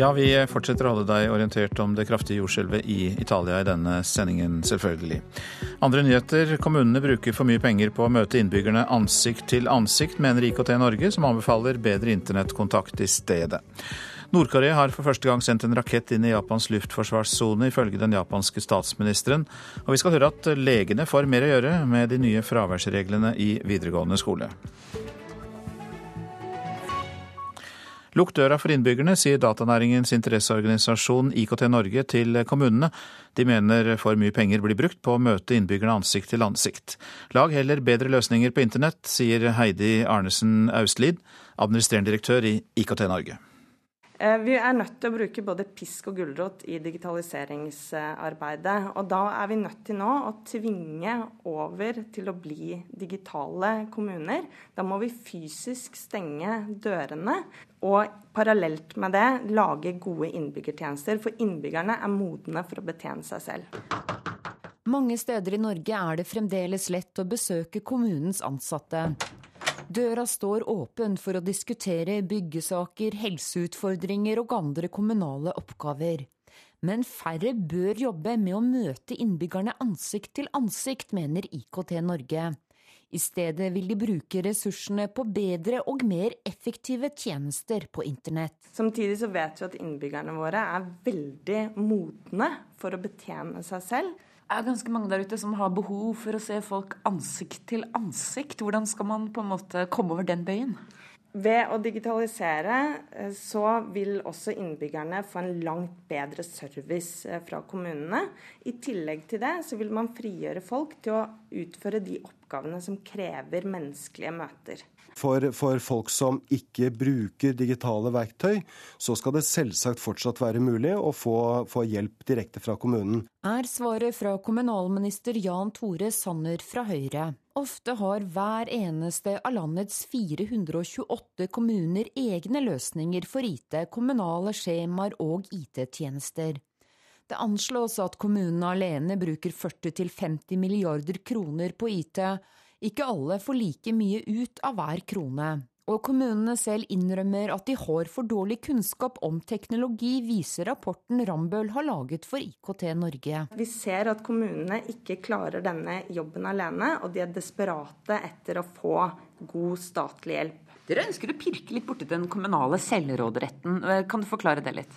Ja, vi fortsetter å holde deg orientert om det kraftige jordskjelvet i Italia i denne sendingen, selvfølgelig. Andre nyheter. Kommunene bruker for mye penger på å møte innbyggerne ansikt til ansikt, mener IKT Norge, som anbefaler bedre internettkontakt i stedet. Nord-Korea har for første gang sendt en rakett inn i Japans luftforsvarssone, ifølge den japanske statsministeren. Og vi skal høre at legene får mer å gjøre med de nye fraværsreglene i videregående skole. Lukk døra for innbyggerne, sier datanæringens interesseorganisasjon IKT Norge til kommunene. De mener for mye penger blir brukt på å møte innbyggerne ansikt til ansikt. Lag heller bedre løsninger på internett, sier Heidi Arnesen Austlid, administrerende direktør i IKT Norge. Eh, vi er nødt til å bruke både pisk og gulrot i digitaliseringsarbeidet. Og da er vi nødt til nå å tvinge over til å bli digitale kommuner. Da må vi fysisk stenge dørene, og parallelt med det lage gode innbyggertjenester. For innbyggerne er modne for å betjene seg selv. Mange steder i Norge er det fremdeles lett å besøke kommunens ansatte. Døra står åpen for å diskutere byggesaker, helseutfordringer og andre kommunale oppgaver. Men færre bør jobbe med å møte innbyggerne ansikt til ansikt, mener IKT Norge. I stedet vil de bruke ressursene på bedre og mer effektive tjenester på internett. Samtidig så vet vi at innbyggerne våre er veldig modne for å betjene seg selv er ganske mange der ute som har behov for å se folk ansikt til ansikt. Hvordan skal man på en måte komme over den bøyen? Ved å digitalisere eh, så vil også innbyggerne få en langt bedre service eh, fra kommunene. I tillegg til det så vil man frigjøre folk til å utføre de oppgavene som krever menneskelige møter. For, for, folk som ikke bruker digitale verktøy, så skal det selvsagt fortsatt være mulig å få, få hjelp direkte fra kommunen. Er svaret fra kommunalminister Jan Tore Sanner fra Høyre. Ofte har hver eneste av landets 428 kommuner egne løsninger for IT, kommunale skjemaer og IT-tjenester. Det anslås at kommunene alene bruker 40-50 milliarder kroner på IT, ikke alle får like mye ut av hver krone. Og kommunene selv innrømmer at de har for dårlig kunnskap om teknologi, viser rapporten Rambøll har laget for IKT Norge. Vi ser at kommunene ikke klarer denne jobben alene, og de er desperate etter å få god statlig hjelp. Dere ønsker å pirke litt borti den kommunale selvråderetten. Kan du forklare det litt?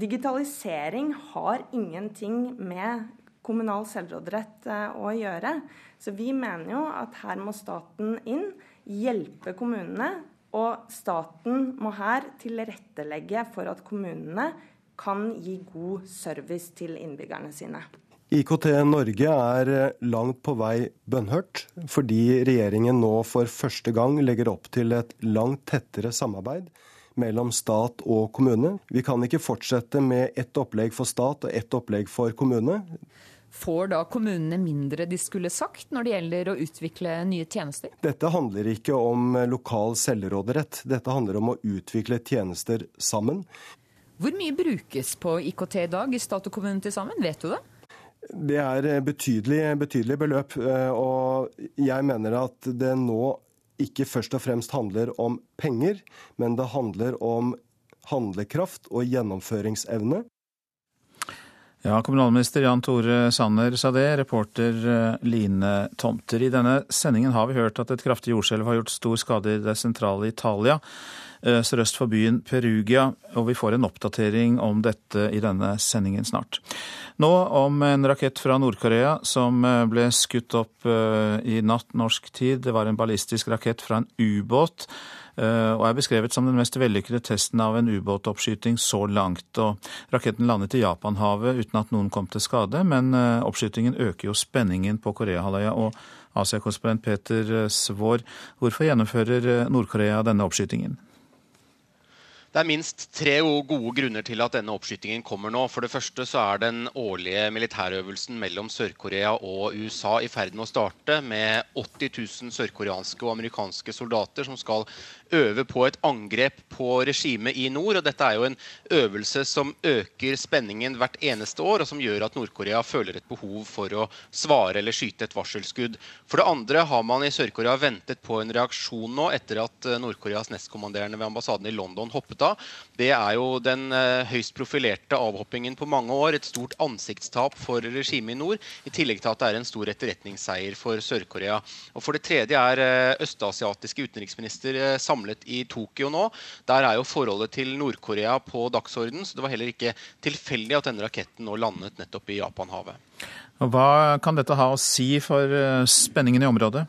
Digitalisering har ingenting med kommunal selvråderett eh, å gjøre. Så vi mener jo at her må staten inn, hjelpe kommunene. Og staten må her tilrettelegge for at kommunene kan gi god service til innbyggerne sine. IKT Norge er eh, langt på vei bønnhørt, fordi regjeringen nå for første gang legger opp til et langt tettere samarbeid mellom stat og kommune. Vi kan ikke fortsette med ett opplegg for stat og ett opplegg for kommune. Får da kommunene mindre de skulle sagt når det gjelder å utvikle nye tjenester? Dette handler ikke om lokal selvråderett. Dette handler om å utvikle tjenester sammen. Hvor mye brukes på IKT i dag i stat og kommune til sammen, vet du det? Det er betydelig, betydelig beløp. Og jeg mener at det nå ikke først og fremst handler om penger, men det handler om handlekraft og gjennomføringsevne. Ja, Kommunalminister Jan Tore Sanner sa det, reporter eh, Line Tomter. I denne sendingen har vi hørt at et kraftig jordskjelv har gjort stor skade i det sentrale Italia, eh, sørøst for byen Perugia, og vi får en oppdatering om dette i denne sendingen snart. Nå om en rakett fra Nord-Korea som eh, ble skutt opp i natt norsk tid. Det var en ballistisk rakett fra en ubåt og er beskrevet som den mest vellykkede testen av en ubåtoppskyting så langt. Og raketten landet i Japanhavet uten at noen kom til skade, men eh, oppskytingen øker jo spenningen på Koreahalvøya. Og Asia-korrespondent Peter Svaar, hvorfor gjennomfører Nord-Korea denne oppskytingen? Det er minst tre gode grunner til at denne oppskytingen kommer nå. For det første så er den årlige militærøvelsen mellom Sør-Korea og USA i ferd med å starte, med 80 000 sørkoreanske og amerikanske soldater som skal øve på et angrep på regimet i nord. og Dette er jo en øvelse som øker spenningen hvert eneste år, og som gjør at Nord-Korea føler et behov for å svare eller skyte et varselskudd. For det andre har man i Sør-Korea ventet på en reaksjon nå etter at Nord-Koreas nestkommanderende ved ambassaden i London hoppet av, det er jo den eh, høyst profilerte avhoppingen på mange år. Et stort ansiktstap for regimet i nord, i tillegg til at det er en stor etterretningsseier for Sør-Korea. Og For det tredje er eh, østasiatiske utenriksminister eh, samlet i Tokyo nå. Der er jo forholdet til Nord-Korea på dagsorden, så det var heller ikke tilfeldig at denne raketten nå landet nettopp i Japanhavet. Hva kan dette ha å si for spenningen i området?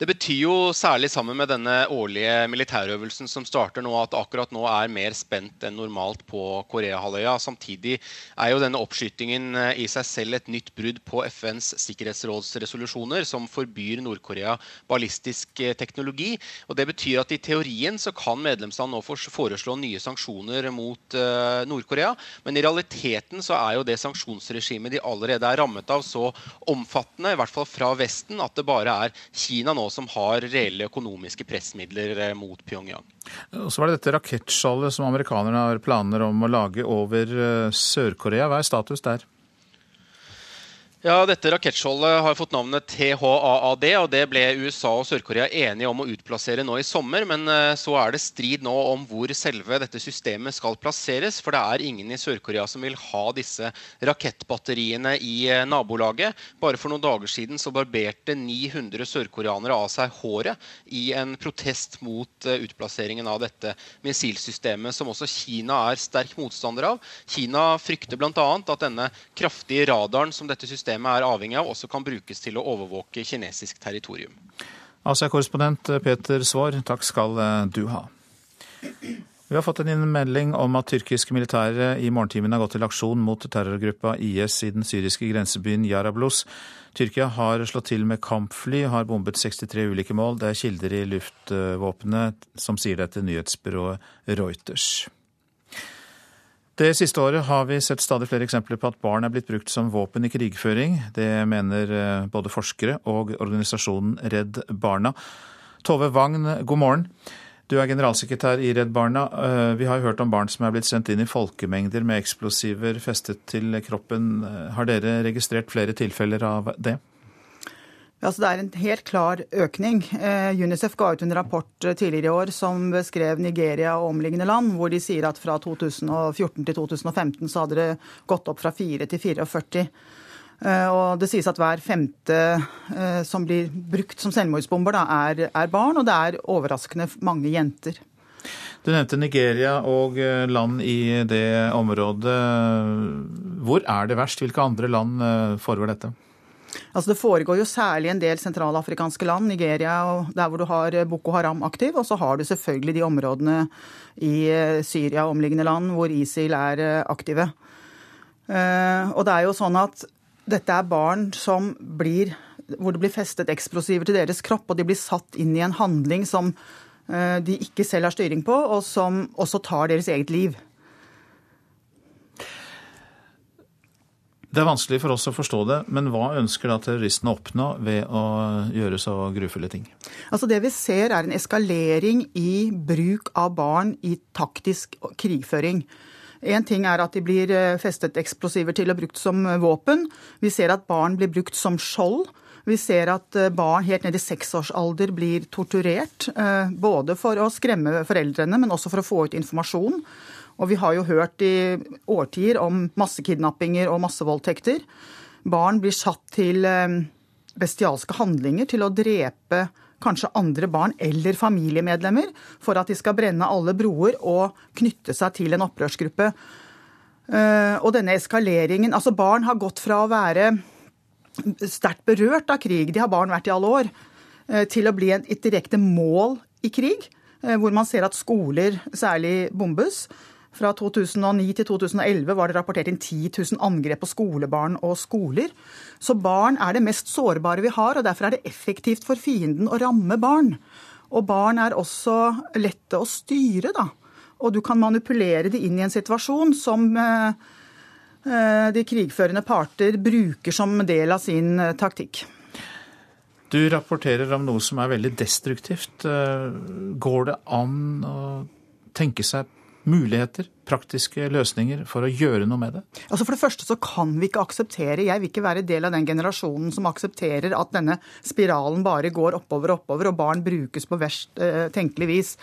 Det betyr jo særlig sammen med denne årlige militærøvelsen som starter nå, at akkurat nå er mer spent enn normalt på Koreahalvøya. Samtidig er jo denne oppskytingen eh, i seg selv et nytt brudd på FNs sikkerhetsrådsresolusjoner som forbyr Nord-Korea ballistisk eh, teknologi. Og Det betyr at i teorien så kan medlemsland nå foreslå nye sanksjoner mot uh, Nord-Korea, men i realiteten så er jo det sanksjonsregimet de allerede er rammet av, så omfattende, i hvert fall fra Vesten, at det bare er Kina nå som har reelle økonomiske pressmidler eh, mot Pyongyang. Og så var det dette rakettskjoldet som amerikanerne har planer om å lage over eh, Sør-Korea. Hva er status der? Ja, Dette rakettskjoldet har fått navnet THAAD, og det ble USA og Sør-Korea enige om å utplassere nå i sommer. Men eh, så er det strid nå om hvor selve dette systemet skal plasseres. For det er ingen i Sør-Korea som vil ha disse rakettbatteriene i eh, nabolaget. Bare for noen dager siden så barberte 900 sørkoreanere av seg håret i en protest mot eh, utplasseringen av dette missilsystemet, som også Kina er sterk motstander av. Kina frykter bl.a. at denne kraftige radaren som dette systemet systemet er avhengig av, også kan brukes til å overvåke kinesisk territorium. Asia-korrespondent Peter Svaar, takk skal eh, du ha. Vi har fått en melding om at tyrkiske militære i morgentimene har gått til aksjon mot terrorgruppa IS i den syriske grensebyen Jarablus. Tyrkia har slått til med kampfly, har bombet 63 ulike mål. Det er kilder i luftvåpenet som sier det til nyhetsbyrået Reuters. Det siste året har vi sett stadig flere eksempler på at barn er blitt brukt som våpen i krigføring. Det mener eh, både forskere og organisasjonen Redd Barna. Tove Wagn, god morgen. Du er generalsekretær i Redd Barna. Eh, vi har jo hørt om barn som er blitt sendt inn i folkemengder med eksplosiver festet til kroppen. Eh, har dere registrert flere tilfeller av det? Altså det er en helt klar økning. Eh, Unicef ga ut en rapport eh, tidligere i år som beskrev Nigeria og omliggende land, hvor de sier at fra 2014 til 2015 så hadde det gått opp fra 4 til 44. Eh, og det sies at hver femte som blir brukt som selvmordsbomber, da, er, er barn, og det er overraskende mange jenter. Du nevnte Nigeria og land i det området. Hvor er det verst? Hvilke andre land foregår dette? Altså Det foregår jo særlig en del sentralafrikanske land, Nigeria og der hvor du har Boko Haram aktiv. Og så har du selvfølgelig de områdene i eh, Syria og omliggende land hvor ISIL er eh, aktive. Eh, og det er jo sånn at dette er barn som blir hvor det blir festet eksplosiver til deres kropp, og de blir satt inn i en handling som de ikke selv har styring på, og som også tar deres eget liv. Det er vanskelig for oss å forstå det, men hva ønsker da terroristene å oppnå ved å gjøre så grufulle ting? Altså Det vi ser er en eskalering i bruk av barn i taktisk krigføring. En ting er at de blir eh, festet eksplosiver til og brukt som våpen. Vi ser at barn blir brukt som skjold. Vi ser at eh, barn helt ned i seksårsalder blir torturert. Eh, både for å skremme foreldrene, men også for å få ut informasjon. Og vi har jo hørt i årtier om massekidnappinger og massevoldtekter. Barn blir satt til eh, bestialske handlinger, til å drepe kanskje andre barn eller familiemedlemmer, for at de skal brenne alle broer og knytte seg til en opprørsgruppe. Eh, og denne eskaleringen Altså, barn har gått fra å være sterkt berørt av krig, de har barn vært i alle år, eh, til å bli et direkte mål i krig. Hvor man ser at skoler særlig bombes. Fra 2009 til 2011 var det rapportert inn 10 000 angrep på skolebarn og skoler. Så barn er det mest sårbare vi har, og derfor er det effektivt for fienden å ramme barn. Og barn er også lette å styre, da. Og du kan manipulere de inn i en situasjon som eh, eh, de krigførende parter bruker som del av sin eh, taktikk. Du rapporterer om noe som er veldig destruktivt. Går det an å tenke seg muligheter, praktiske løsninger for å gjøre noe med det? Altså For det første så kan vi ikke akseptere, jeg vil ikke være del av den generasjonen som aksepterer at denne spiralen bare går oppover og oppover, og barn brukes på verst eh, tenkelig vis.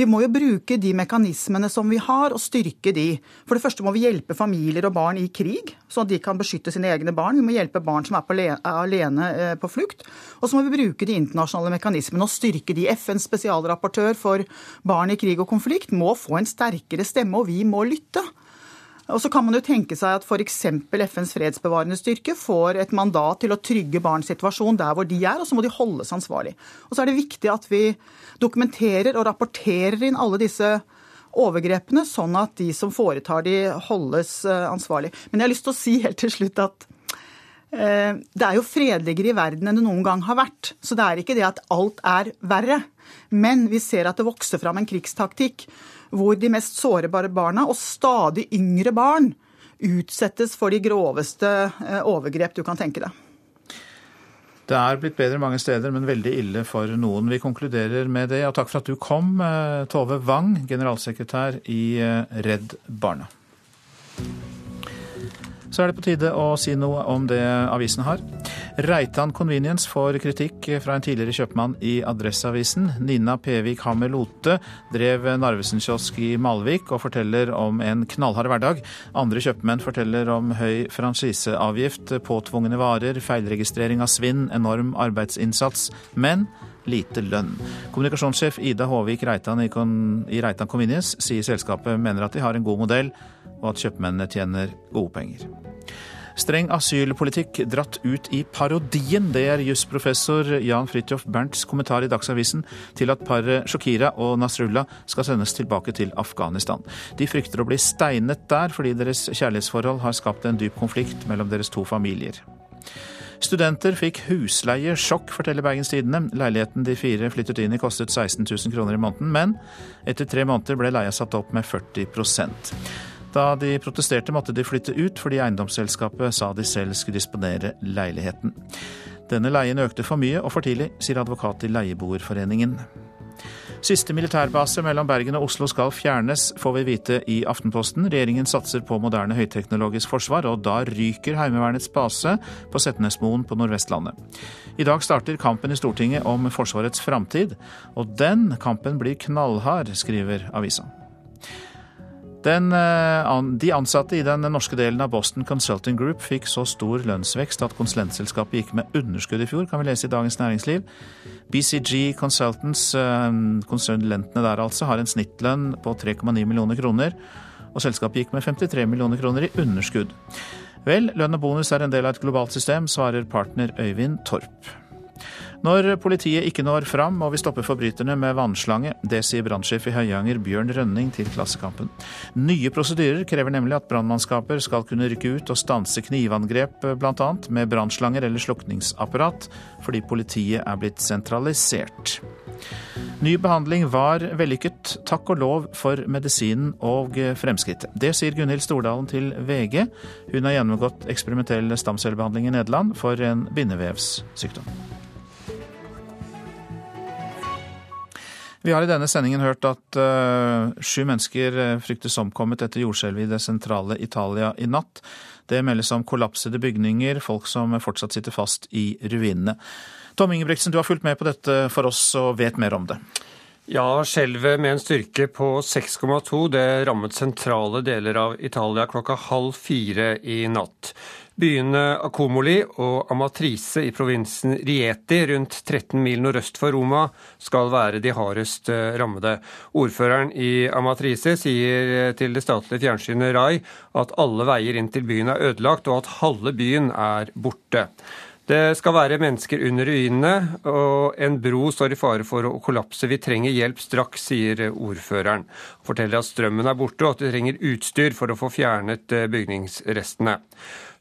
Vi må jo bruke de mekanismene som vi har, og styrke de. For det første må vi hjelpe familier og barn i krig, at de kan beskytte sine egne barn. Vi må hjelpe barn som er, på alene eh, på flukt. Og så må vi bruke de internasjonale mekanismene og styrke de. FNs spesialrapportør for barn i krig og konflikt må få en sterkere stemme, og vi må lytte. Og så kan man jo tenke seg at f.eks. FNs fredsbevarende styrke får et mandat til å trygge barns situasjon der hvor de er, og så må de holdes ansvarlig. Og så er det viktig at vi dokumenterer og rapporterer inn alle disse overgrepene, sånn at de som foretar de, holdes eh, ansvarlig. Men jeg har lyst til å si helt til slutt at eh, det er jo fredeligere i verden enn det noen gang har vært. Så det er ikke det at alt er verre. Men vi ser at det vokser fram en krigstaktikk hvor de mest sårbare barna og stadig yngre barn utsettes for de groveste eh, overgrep du kan tenke deg. Det er blitt bedre mange steder, men veldig ille for noen. Vi konkluderer med det. Og takk for at du kom, eh, Tove Wang, generalsekretær i eh, Redd Barna. Så er det på tide å si noe om det avisen har. Reitan Convenience får kritikk fra en tidligere kjøpmann i Adresseavisen. Nina Pevik Hammer Lote drev Narvesen-kiosk i Malvik og forteller om en knallhard hverdag. Andre kjøpmenn forteller om høy franchiseavgift, påtvungne varer, feilregistrering av svinn, enorm arbeidsinnsats. Men lite lønn. Kommunikasjonssjef Ida Håvik Reitan i Reitan Convenience sier selskapet mener at de har en god modell, og at kjøpmennene tjener gode penger. Streng asylpolitikk dratt ut i parodien. Det er jusprofessor Jan Fridtjof Bernts kommentar i Dagsavisen til at paret Shokira og Nasrullah skal sendes tilbake til Afghanistan. De frykter å bli steinet der fordi deres kjærlighetsforhold har skapt en dyp konflikt mellom deres to familier. Studenter fikk husleiesjokk, forteller Bergens Tidende. Leiligheten de fire flyttet inn i kostet 16 000 kroner i måneden, men etter tre måneder ble leia satt opp med 40 da de protesterte, måtte de flytte ut fordi eiendomsselskapet sa de selv skulle disponere leiligheten. Denne leien økte for mye og for tidlig, sier advokat i Leieboerforeningen. Siste militærbase mellom Bergen og Oslo skal fjernes, får vi vite i Aftenposten. Regjeringen satser på moderne høyteknologisk forsvar, og da ryker Heimevernets base på Setnesmoen på Nordvestlandet. I dag starter kampen i Stortinget om Forsvarets framtid, og den kampen blir knallhard, skriver avisa. Den, eh, de ansatte i den norske delen av Boston Consulting Group fikk så stor lønnsvekst at konsulentselskapet gikk med underskudd i fjor, kan vi lese i Dagens Næringsliv. BCG Consultants, eh, konsulentene der altså, har en snittlønn på 3,9 millioner kroner, og selskapet gikk med 53 millioner kroner i underskudd. Vel, lønn og bonus er en del av et globalt system, svarer partner Øyvind Torp. Når politiet ikke når fram, må vi stoppe forbryterne med vannslange. Det sier brannsjef i Høyanger Bjørn Rønning til Klassekampen. Nye prosedyrer krever nemlig at brannmannskaper skal kunne rykke ut og stanse knivangrep, bl.a. med brannslanger eller slukningsapparat, fordi politiet er blitt sentralisert. Ny behandling var vellykket, takk og lov for medisinen og fremskrittet. Det sier Gunhild Stordalen til VG. Hun har gjennomgått eksperimentell stamcellebehandling i Nederland for en bindevevssykdom. Vi har i denne sendingen hørt at uh, sju mennesker eh, fryktes omkommet etter jordskjelvet i det sentrale Italia i natt. Det meldes om kollapsede bygninger, folk som fortsatt sitter fast i ruinene. Tom Ingebrigtsen, du har fulgt med på dette for oss og vet mer om det. Ja, skjelvet med en styrke på 6,2 det rammet sentrale deler av Italia klokka halv fire i natt. Byene Akomoli og Amatrice i provinsen Rieti, rundt 13 mil nordøst for Roma, skal være de hardest eh, rammede. Ordføreren i Amatrice sier til det statlige fjernsynet Rai at alle veier inn til byen er ødelagt, og at halve byen er borte. Det skal være mennesker under ruinene, og en bro står i fare for å kollapse. Vi trenger hjelp straks, sier ordføreren. Forteller at strømmen er borte, og at de trenger utstyr for å få fjernet eh, bygningsrestene.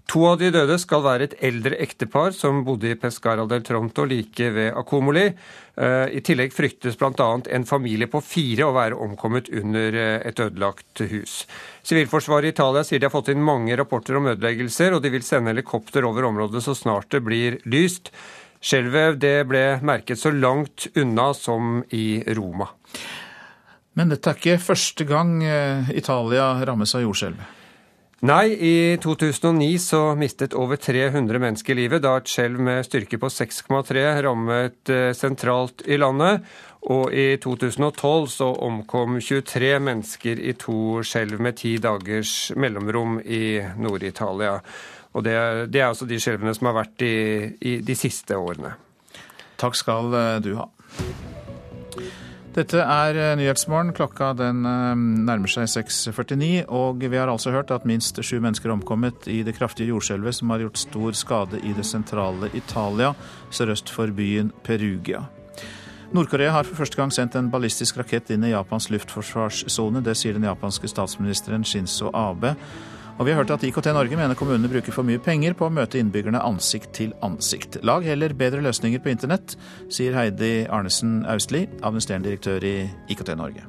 To av de døde skal være et eldre ektepar som bodde i Pescara del Tronto like ved Akomoli. Eh, I tillegg fryktes bl.a. en familie på fire å være omkommet under eh, et ødelagt hus. Sivilforsvaret i Italia sier de har fått inn mange rapporter om ødeleggelser, og de vil sende helikopter over området så snart det blir lyst. Skjelvet ble merket så langt unna som i Roma. Men dette er ikke første gang eh, Italia rammes av jordskjelv? Nei, i 2009 så mistet over 300 mennesker livet da et skjelv med styrke på 6,3 rammet eh, sentralt i landet. Og i 2012 så omkom 23 mennesker i to skjelv med ti dagers mellomrom i Nord-Italia. Og det det er altså de skjelvene som har vært i, i de siste årene. Takk skal eh, du ha. Dette er eh, Nyhetsmorgen. Klokka den eh, nærmer seg 6.49, og vi har altså hørt at minst sju mennesker er omkommet i det kraftige jordskjelvet som har gjort stor skade i det sentrale Italia, sørøst for byen Perugia. Nord-Korea har for første gang sendt en ballistisk rakett inn i Japans luftforsvarssone. Det sier den japanske statsministeren Shinzo Abe. Og vi har hørt at IKT Norge mener kommunene bruker for mye penger på å møte innbyggerne ansikt til ansikt. Lag heller bedre løsninger på internett, sier Heidi Arnesen Austli, administrerende direktør i IKT Norge.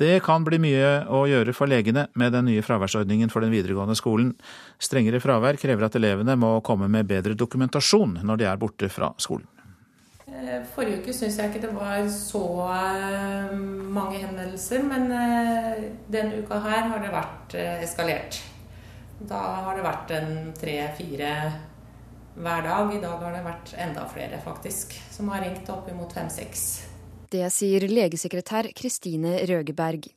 Det kan bli mye å gjøre for legene med den nye fraværsordningen for den videregående skolen. Strengere fravær krever at elevene må komme med bedre dokumentasjon når de er borte fra skolen. Eh, forrige uke syns jeg ikke det var så eh, mange henvendelser, men eh, denne uka her har det vært eskalert. Da har det vært en tre-fire hver dag. I dag har det vært enda flere, faktisk, som har ringt opp imot fem-seks. Det sier legesekretær Kristine Røgeberg.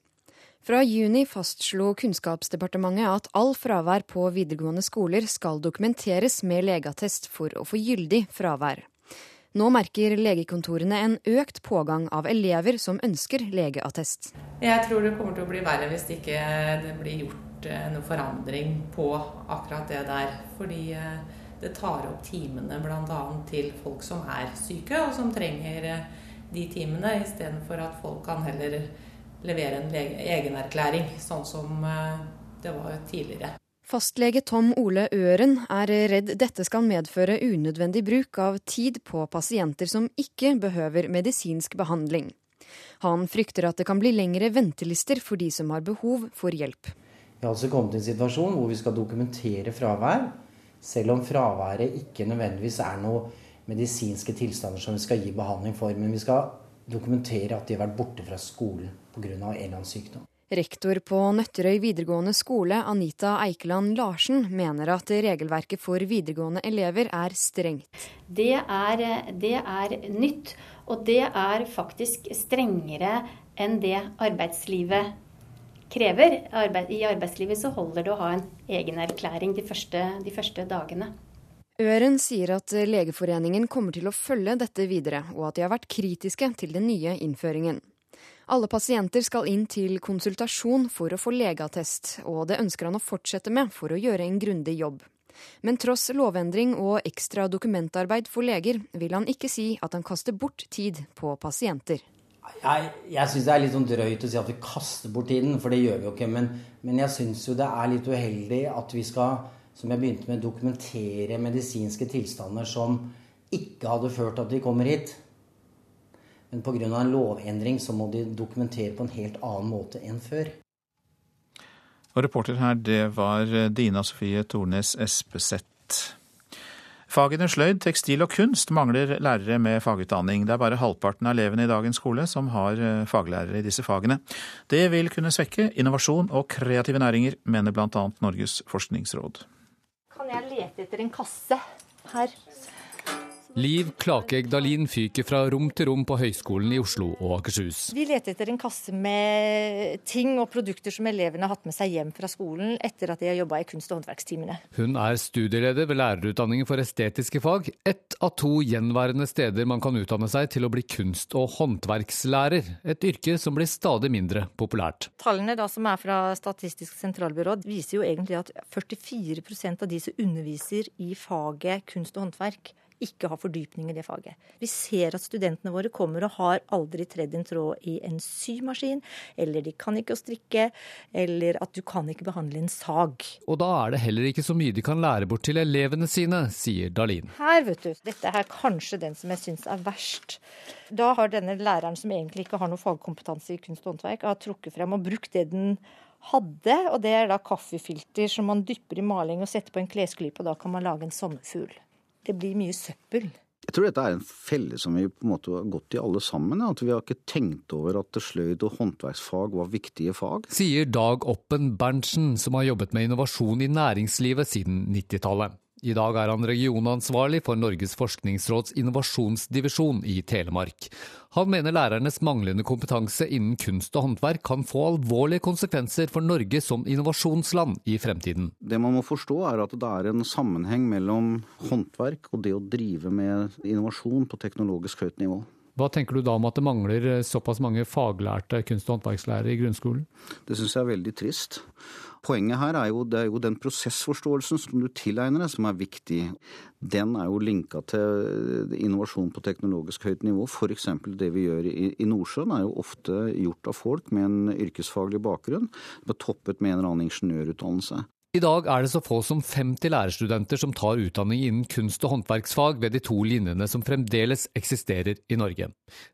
Fra juni fastslo Kunnskapsdepartementet at all fravær på videregående skoler skal dokumenteres med legeattest for å få gyldig fravær. Nå merker legekontorene en økt pågang av elever som ønsker legeattest. Jeg tror det kommer til å bli verre hvis det ikke blir gjort noen noe forandring på akkurat det der. Fordi eh, det tar opp timene bl.a. til folk som er syke, og som trenger eh, de timene, istedenfor at folk kan heller levere en egenerklæring, sånn som det var tidligere. Fastlege Tom Ole Øren er redd dette skal medføre unødvendig bruk av tid på pasienter som ikke behøver medisinsk behandling. Han frykter at det kan bli lengre ventelister for de som har behov for hjelp. Vi har altså kommet til en situasjon hvor vi skal dokumentere fravær, selv om fraværet ikke nødvendigvis er noen medisinske tilstander som vi skal gi behandling for. Men vi skal dokumentere at de har vært borte fra skolen pga. en eller annen sykdom. Rektor på Nøtterøy videregående skole, Anita Eikeland Larsen, mener at regelverket for videregående elever er strengt. Det er, det er nytt, og det er faktisk strengere enn det arbeidslivet krever. I arbeidslivet så holder det å ha en egen erklæring de første, de første dagene. Øren sier at Legeforeningen kommer til å følge dette videre, og at de har vært kritiske til den nye innføringen. Alle pasienter skal inn til konsultasjon for å få legeattest, og det ønsker han å fortsette med for å gjøre en grundig jobb. Men tross lovendring og ekstra dokumentarbeid for leger, vil han ikke si at han kaster bort tid på pasienter. Jeg, jeg syns det er litt sånn drøyt å si at vi kaster bort tiden, for det gjør vi jo ikke. Men, men jeg syns jo det er litt uheldig at vi skal, som jeg begynte med, dokumentere medisinske tilstander som ikke hadde ført at de kommer hit. Men pga. en lovendring så må de dokumentere på en helt annen måte enn før. Og reporter her, det var Dina Sofie Tornes Espeseth. Fagene sløyd, tekstil og kunst mangler lærere med fagutdanning. Det er bare halvparten av elevene i dagens skole som har eh, faglærere i disse fagene. Det vil kunne svekke innovasjon og kreative næringer, mener bl.a. Norges forskningsråd. Kan jeg lete etter en kasse her? Liv Klakegg Dalin fyker fra rom til rom på Høgskolen i Oslo og Akershus. Vi leter etter en kasse med ting og produkter som elevene har hatt med seg hjem fra skolen etter at de har jobba i kunst- og håndverkstimene. Hun er studieleder ved lærerutdanningen for estetiske fag, ett av to gjenværende steder man kan utdanne seg til å bli kunst- og håndverkslærer, et yrke som blir stadig mindre populært. Tallene da som er fra Statistisk sentralbyrå viser jo egentlig at 44% av de som underviser i faget kunst og håndverk, ikke har fordypning i det faget. Vi ser at studentene våre kommer og har aldri tredd en tråd i en symaskin, eller de kan ikke å strikke, eller at du kan ikke behandle en sag. Og da er det heller ikke så mye de kan lære bort til elevene sine, sier Dalin. Her, vet du. Dette er kanskje den som jeg syns er verst. Da har denne læreren, som egentlig ikke har noe fagkompetanse i kunst og håndverk, har trukket frem og brukt det den hadde, og det er da kaffefilter som man dypper i maling og setter på en klesklype, og da kan man lage en sommerfugl det blir mye søppel. Jeg tror dette er en felle som vi på en måte har gått i alle sammen. At vi har ikke tenkt over at sløyd og håndverksfag var viktige fag. Sier Dag Oppen Berntsen, som har jobbet med innovasjon i næringslivet siden 90-tallet. I dag er han regionansvarlig for Norges forskningsråds innovasjonsdivisjon i Telemark. Han mener lærernes manglende kompetanse innen kunst og håndverk kan få alvorlige konsekvenser for Norge som innovasjonsland i fremtiden. Det man må forstå er at det er en sammenheng mellom håndverk og det å drive med innovasjon på teknologisk høyt nivå. Hva tenker du da om at det mangler såpass mange faglærte kunst- og håndverkslærere i grunnskolen? Det syns jeg er veldig trist. Poenget her er jo, det er jo den prosessforståelsen som du tilegner deg, som er viktig. Den er jo linka til innovasjon på teknologisk høyt nivå. F.eks. det vi gjør i, Nordsjøen er jo ofte gjort av folk med en yrkesfaglig bakgrunn, Det er toppet med en eller annen ingeniørutdannelse. I dag er det så få som 50 lærerstudenter som tar utdanning innen kunst- og håndverksfag ved de to linjene som fremdeles eksisterer i Norge.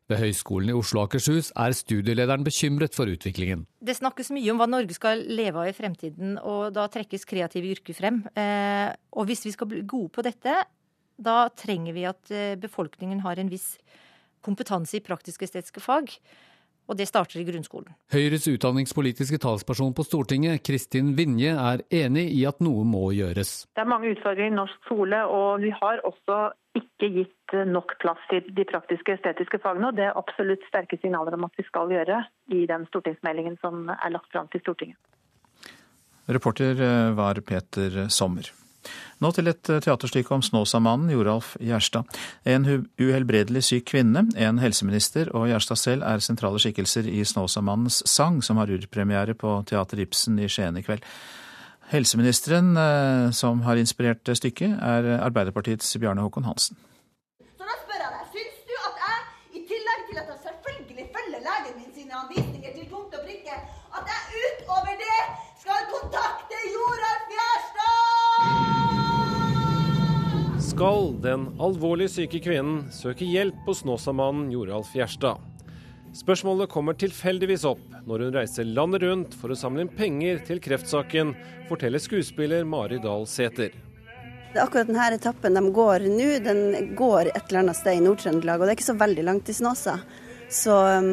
Ved Høgskolen i Oslo og Akershus er studielederen bekymret for utviklingen. Det snakkes mye om hva Norge skal leve av i fremtiden, og da trekkes kreative yrker frem. Eh, og hvis vi skal bli gode på dette, da trenger vi at eh, befolkningen har en viss kompetanse i praktisk-estetiske fag og det starter i grunnskolen. Høyres utdanningspolitiske talsperson på Stortinget, Kristin Vinje, er enig i at noe må gjøres. Det er mange utfordringer i norsk skole, og vi har også ikke gitt nok plass til de praktiske estetiske fagene. og Det er absolutt sterke signaler om at vi skal gjøre i den stortingsmeldingen som er lagt fram til Stortinget. Reporter eh, var Peter Sommer. Nå til et eh, teaterstykke om Snåsamannen, Joralf Gjerstad. En uhelbredelig syk kvinne, en helseminister og Gjerstad selv er sentrale skikkelser i Snåsamannens sang, som har urpremiere på Teater Ibsen i Skien i kveld. Helseministeren eh, som har inspirert stykket, er Arbeiderpartiets Bjarne Håkon Hansen. Skal den alvorlig syke kvinnen søke hjelp hos Snåsamannen Joralf Gjerstad? Spørsmålet kommer tilfeldigvis opp når hun reiser landet rundt for å samle inn penger til kreftsaken, forteller skuespiller Mari Dahl Sæther. Akkurat denne etappen de går nå, den går et eller annet sted i Nord-Trøndelag, og det er ikke så veldig langt til Snåsa. Så um,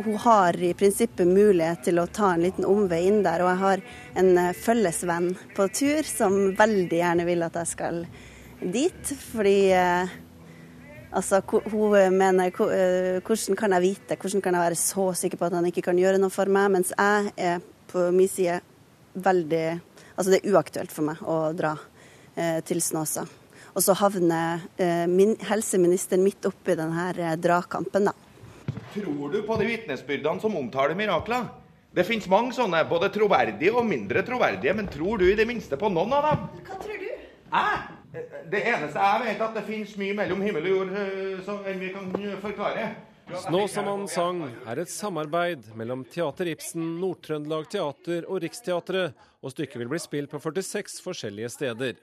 hun har i prinsippet mulighet til å ta en liten omvei inn der, og jeg har en uh, følgesvenn på tur som veldig gjerne vil at jeg skal dit, fordi uh, Altså, hun mener hvordan kan jeg vite, hvordan kan jeg være så sikker på at han ikke kan gjøre noe for meg, mens jeg er på min side veldig Altså det er uaktuelt for meg å dra eh, til Snåsa. Og så havner eh, min, helseministeren midt oppi denne eh, dragkampen, da. Tror du på de vitnesbyrdene som omtaler mirakler? Det finnes mange sånne, både troverdige og mindre troverdige, men tror du i det minste på noen av dem? Hva tror du? Jeg? Det eneste jeg vet, er at det finnes mye mellom himmel og jord enn vi kan forklare. Snåsamannen sang er et samarbeid mellom Teater Ibsen, Nord-Trøndelag Teater og Riksteatret, og stykket vil bli spilt på 46 forskjellige steder.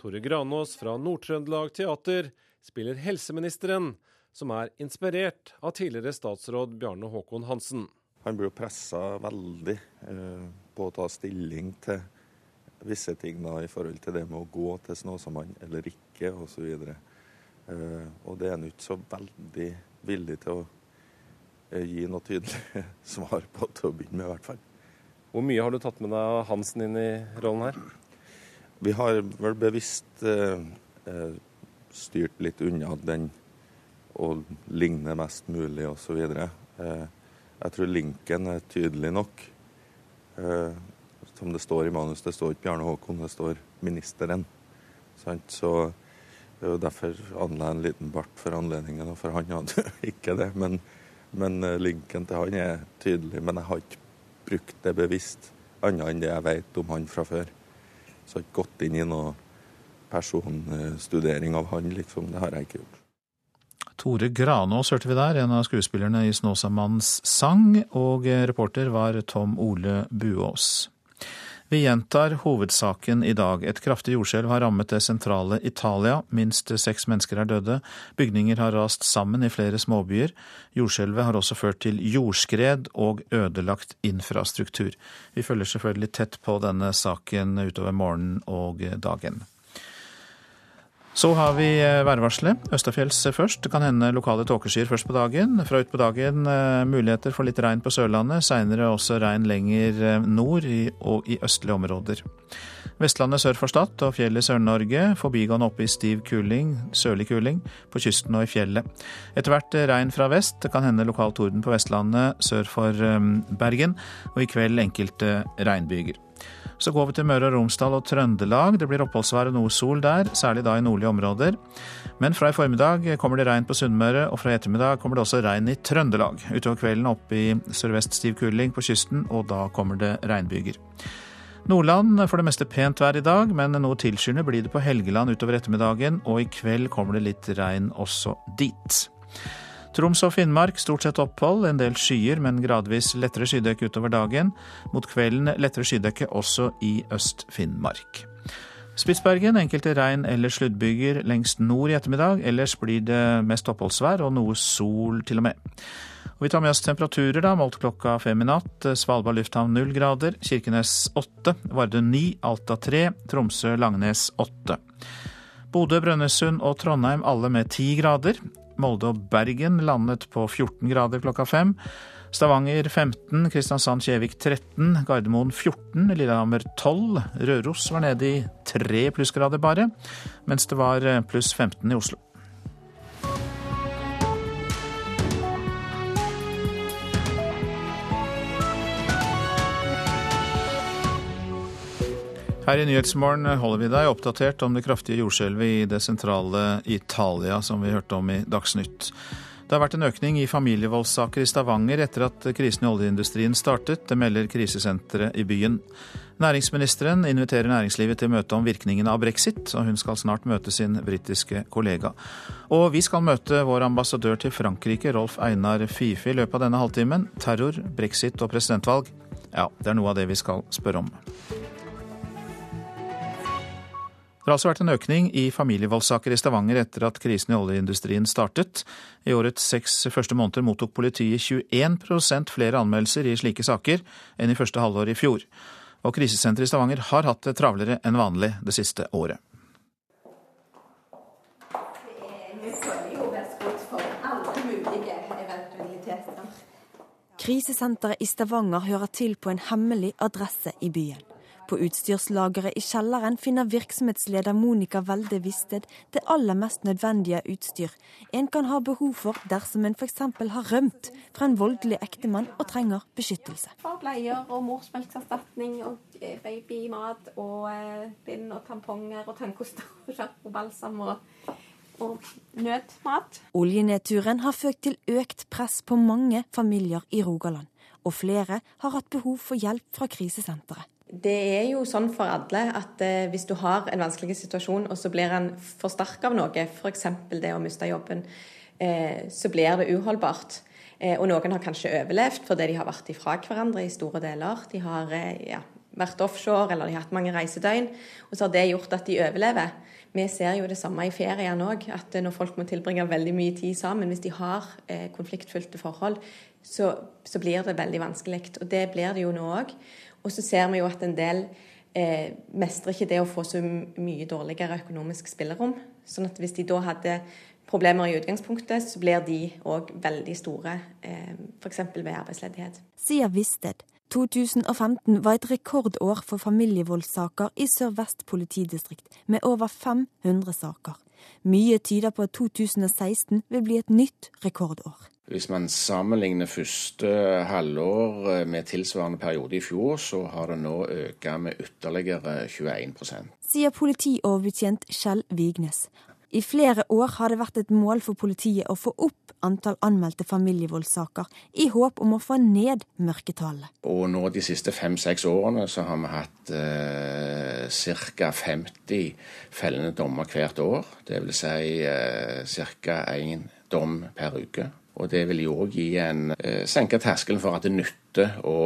Tore Granås fra Nord-Trøndelag Teater spiller helseministeren, som er inspirert av tidligere statsråd Bjarne Håkon Hansen. Han blir pressa veldig eh, på å ta stilling til visse ting da, i forhold til det med å gå til Snåsamannen eller ikke, osv. Uh, og det er han ikke så veldig villig til å uh, gi noe tydelig svar på til å begynne med, i hvert fall. Hvor mye har du tatt med deg Hansen inn i rollen her? Vi har vel bevisst uh, styrt litt unna den å ligne mest mulig osv. Eh, jeg tror linken er tydelig nok. Uh, som det står i manus. Det står ikke Bjarne Håkon, det står ministeren. Så det er jo derfor anla en liten bart for anledningen, og for han hadde ikke det. Men, men eh, linken til han er tydelig. Men jeg har ikke brukt det bevisst, annet enn det jeg vet om han fra før. Så jeg har ikke gått inn i noe personstudering av han, liksom. Det har jeg ikke gjort. Tore Granås hørte vi der, en av skuespillerne i Snåsamannens sang, og reporter var Tom Ole Buås. Vi gjentar hovedsaken i dag. Et kraftig jordskjelv har rammet det sentrale Italia. Minst seks mennesker er døde. Bygninger har rast sammen i flere småbyer. Jordskjelvet har også ført til jordskred og ødelagt infrastruktur. Vi følger selvfølgelig tett på denne saken utover morgenen og dagen. Så har vi eh, værvarselet. Østafjells først. Det kan hende lokale tåkeskyer først på dagen. Fra utpå dagen eh, muligheter for litt regn på Sørlandet. Seinere også regn lenger eh, nord og i østlige områder. Vestlandet sør for Stad og fjellet i Sør-Norge. Forbigående oppe i stiv kuling, sørlig kuling, på kysten og i fjellet. Etter hvert regn fra vest. Det kan hende lokal torden på Vestlandet sør for Bergen. Og i kveld enkelte regnbyger. Så går vi til Møre og Romsdal og Trøndelag. Det blir oppholdsvær og noe sol der, særlig da i nordlige områder. Men fra i formiddag kommer det regn på Sunnmøre, og fra i ettermiddag kommer det også regn i Trøndelag. Utover kvelden opp i sørvest stiv kuling på kysten, og da kommer det regnbyger. Nordland får det meste pent vær i dag, men noe tilskyende blir det på Helgeland utover ettermiddagen, og i kveld kommer det litt regn også dit. Troms og Finnmark stort sett opphold, en del skyer, men gradvis lettere skydekke utover dagen. Mot kvelden lettere skydekke også i Øst-Finnmark. Spitsbergen enkelte regn- eller sluddbyger lengst nord i ettermiddag. Ellers blir det mest oppholdsvær og noe sol til og med. Og vi tar med oss temperaturer, da, målt klokka fem i natt. Svalbard lufthavn null grader, Kirkenes åtte, Vardø ni, Alta tre, Tromsø-Langnes åtte. Bodø, Brønnøysund og Trondheim alle med ti grader. Molde og Bergen landet på 14 grader klokka fem. Stavanger 15, Kristiansand-Kjevik 13, Gardermoen 14, Lillehammer 12. Røros var nede i 3 plussgrader bare, mens det var pluss 15 i Oslo. Her i Nyhetsmorgen holder vi deg oppdatert om det kraftige jordskjelvet i det sentrale Italia, som vi hørte om i Dagsnytt. Det har vært en økning i familievoldssaker i Stavanger etter at krisen i oljeindustrien startet. Det melder krisesenteret i byen. Næringsministeren inviterer næringslivet til møte om virkningene av brexit, og hun skal snart møte sin britiske kollega. Og vi skal møte vår ambassadør til Frankrike, Rolf Einar Fife, i løpet av denne halvtimen. Terror, brexit og presidentvalg. Ja, det er noe av det vi skal spørre om. Det har altså vært en økning i familievoldssaker i Stavanger etter at krisen i oljeindustrien startet. I årets seks første måneder mottok politiet 21% flere anmeldelser i slike saker enn i første halvår i fjor. Og krisesenteret i Stavanger har hatt det travlere enn vanlig det siste året. Krisesenteret i Stavanger hører til på en hemmelig adresse i byen. På utstyrslageret i kjelleren finner virksomhetsleder Monica Welde Visted det aller mest nødvendige utstyr en kan ha behov for dersom en f.eks. har rømt fra en voldelig ektemann og trenger beskyttelse. For bleier og morsmelkerstatning og eh, babymat og eh, bind og tamponger og tannkoster og sjampo, balsam og og nødmat. Oljenedturen har ført til økt press på mange familier i Rogaland, og flere har hatt behov for hjelp fra krisesenteret. Det er jo sånn for alle at eh, hvis du har en vanskelig situasjon, og så blir den forsterka av noe, f.eks. det å miste jobben, eh, så blir det uholdbart. Eh, og noen har kanskje overlevd fordi de har vært ifra hverandre i store deler. De har ja, vært offshore eller de har hatt mange reisedøgn, og så har det gjort at de overlever. Vi ser jo det samme i ferien òg, at når folk må tilbringe veldig mye tid sammen, hvis de har konfliktfylte forhold, så, så, blir det veldig vanskelig. Og det blir det jo nå òg. Og så ser vi jo at en del eh, mestrer ikke det å få så mye dårligere økonomisk spillerom. Sånn at hvis de da hadde problemer i utgangspunktet, så blir de òg veldig store, eh, f.eks. ved arbeidsledighet. Sier Visted. 2015 var et rekordår for familievoldssaker i Sør-Vest politidistrikt, med over 500 saker. Mye tyder på at 2016 vil bli et nytt rekordår. Hvis man sammenligner første halvår eh, med tilsvarende periode i fjor, så har det nå økt med ytterligere 21% Sier politioverbetjent Kjell Vignes. I flere år har det vært et mål for politiet å få opp antall anmeldte familievoldssaker, i håp om å få ned mørketallene. Og nå de siste fem-seks årene så har vi hatt eh, ca. 50 fellende dommer hvert år. Dvs. Si, eh, ca. én dom per uke. Og det vil jo òg gi en eh, senke terskelen for at det nytter å,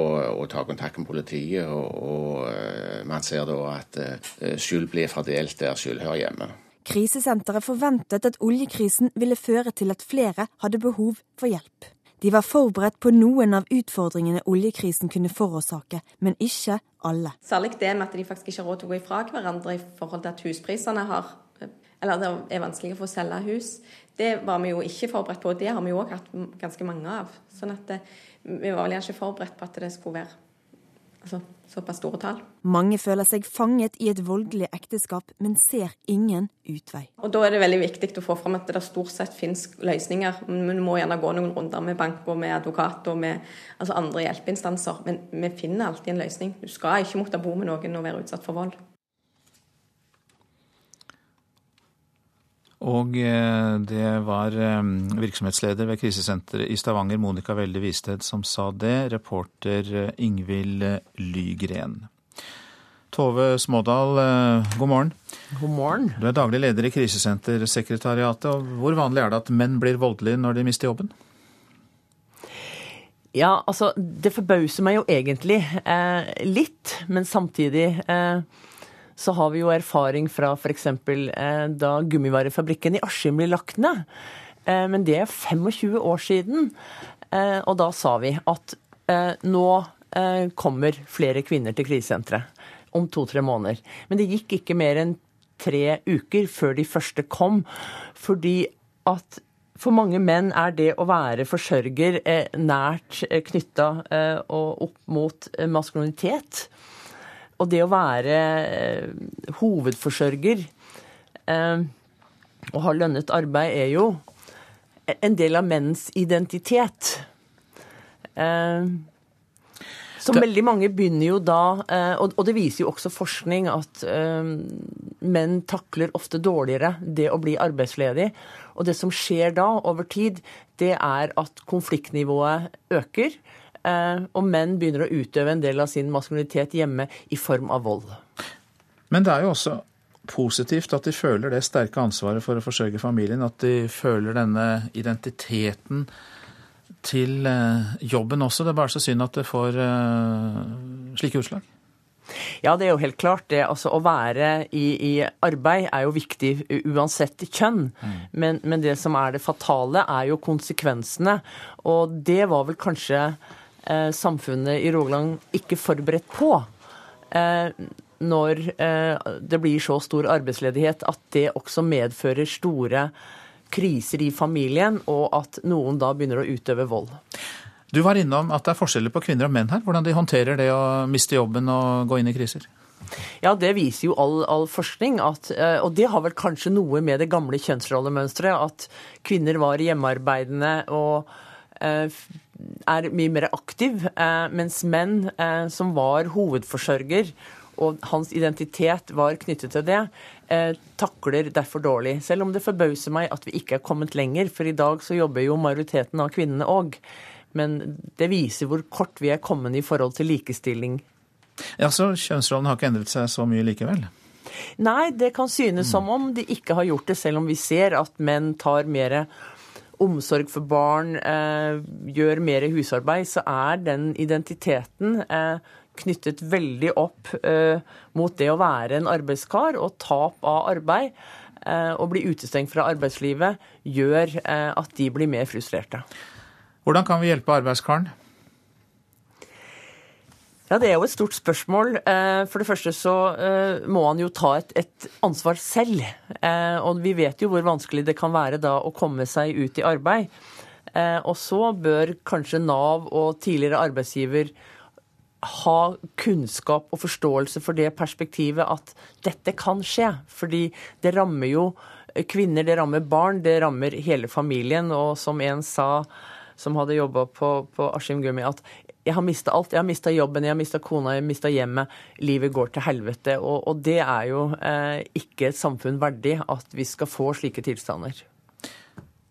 å ta kontakt med politiet. Og, og eh, man ser da at eh, skyld blir fordelt der skyld hører hjemme. Krisesenteret forventet at oljekrisen ville føre til at flere hadde behov for hjelp. De var forberedt på noen av utfordringene oljekrisen kunne forårsake, men ikke alle. Særlig det med at de faktisk ikke har råd til å gå ifra hverandre i forhold til at husprisene har Eller det er vanskelig å få selge hus. Det var vi jo ikke forberedt på. og Det har vi jo òg hatt ganske mange av. Sånn at det, vi var vel ikke forberedt på at det skulle være altså, såpass store tall. Mange føler seg fanget i et voldelig ekteskap, men ser ingen utvei. Og Da er det veldig viktig å få fram at det stort sett finnes løsninger. Vi må gjerne gå noen runder med bank og med advokat og med altså andre hjelpeinstanser, men vi finner alltid en løsning. Du skal ikke måtte bo med noen og være utsatt for vold. Og eh, det var eh, virksomhetsleder ved krisesenteret i Stavanger, Monica Welde Visted, som sa det. Reporter eh, Ingvild Lygren. Tove Smådal, god morgen. God morgen. Du er daglig leder i Krisesentersekretariatet. og Hvor vanlig er det at menn blir voldelige når de mister jobben? Ja, altså, det forbauser meg jo egentlig eh, litt, men samtidig eh, så har vi jo erfaring fra f.eks. Eh, da gummivarefabrikken i Askim ble lagt ned. Eh, men det er 25 år siden. Eh, og da sa vi at nå kommer flere kvinner til krisesenteret om to-tre måneder. Men det gikk ikke mer enn tre uker før de første kom. Fordi at for mange menn er det å være forsørger nært knytta opp mot maskulinitet. Og det å være eh, hovedforsørger eh, og ha lønnet arbeid er jo en del av menns identitet. Eh, så veldig mange begynner jo da, og det viser jo også forskning, at menn takler ofte dårligere det å bli arbeidsledig. Og det som skjer da over tid, det er at konfliktnivået øker. Eh, og menn begynner å utøve en del av sin maskulinitet hjemme i form av vold. Men det er jo også positivt at de føler det sterke ansvaret for å forsørge familien. At de føler denne identiteten til eh, jobben også. Det er bare så synd at det får eh, slike utslag. Ja, det er jo helt klart det. Altså, å være i, i arbeid er jo viktig uansett kjønn. Mm. Men, men, det som er det fatale, er jo konsekvensene. Og det var vel kanskje samfunnet i Rogaland ikke forberedt på. Eh, når eh, det blir så stor arbeidsledighet at det også medfører store kriser i familien, og at noen da begynner å utøve vold. Du var innom at det er forskjeller på kvinner og menn her. Hvordan de håndterer det å miste jobben og gå inn i kriser? Ja, det viser jo all, all forskning. At, eh, og det har vel kanskje noe med det gamle kjønnsrollemønsteret. At kvinner var hjemmearbeidende og Eh, er mye mer aktiv, eh, mens menn eh, som var hovedforsørger, og hans identitet var knyttet til det, takler derfor dårlig. Selv om det forbauser meg at vi ikke er kommet lenger, for i dag så jobber jo majoriteten av kvinnene òg. Men det viser hvor kort vi er kommet i forhold til likestilling. Ja, Så kjønnsrollen har ikke endret seg så mye likevel? Nei, det kan synes mm. som om de ikke har gjort det, selv om vi ser at menn tar mer omsorg for barn, eh, gjør mer husarbeid, så er den identiteten eh, knyttet veldig opp eh, mot det å være en arbeidskar. Og tap av arbeid eh, og bli utestengt fra arbeidslivet gjør eh, at de blir mer frustrerte. Hvordan kan vi hjelpe arbeidskaren? Ja, Det er jo et stort spørsmål. Eh, for det første så eh, må han jo ta et, et, ansvar selv. Eh, og vi vet jo hvor vanskelig det kan være da å komme seg ut i arbeid. Og så bør kanskje Nav og tidligere arbeidsgiver ha kunnskap og forståelse for det perspektivet at dette kan skje. Fordi det rammer jo kvinner, det rammer barn, det rammer hele familien. Og som en sa som hadde jobba på, på Askim Gummi, at jeg har mista alt. Jeg har mista jobben, jeg har mista kona, jeg har mista hjemmet. Livet går til helvete. Og, og det er jo eh, ikke et samfunn verdig at vi skal få slike tilstander.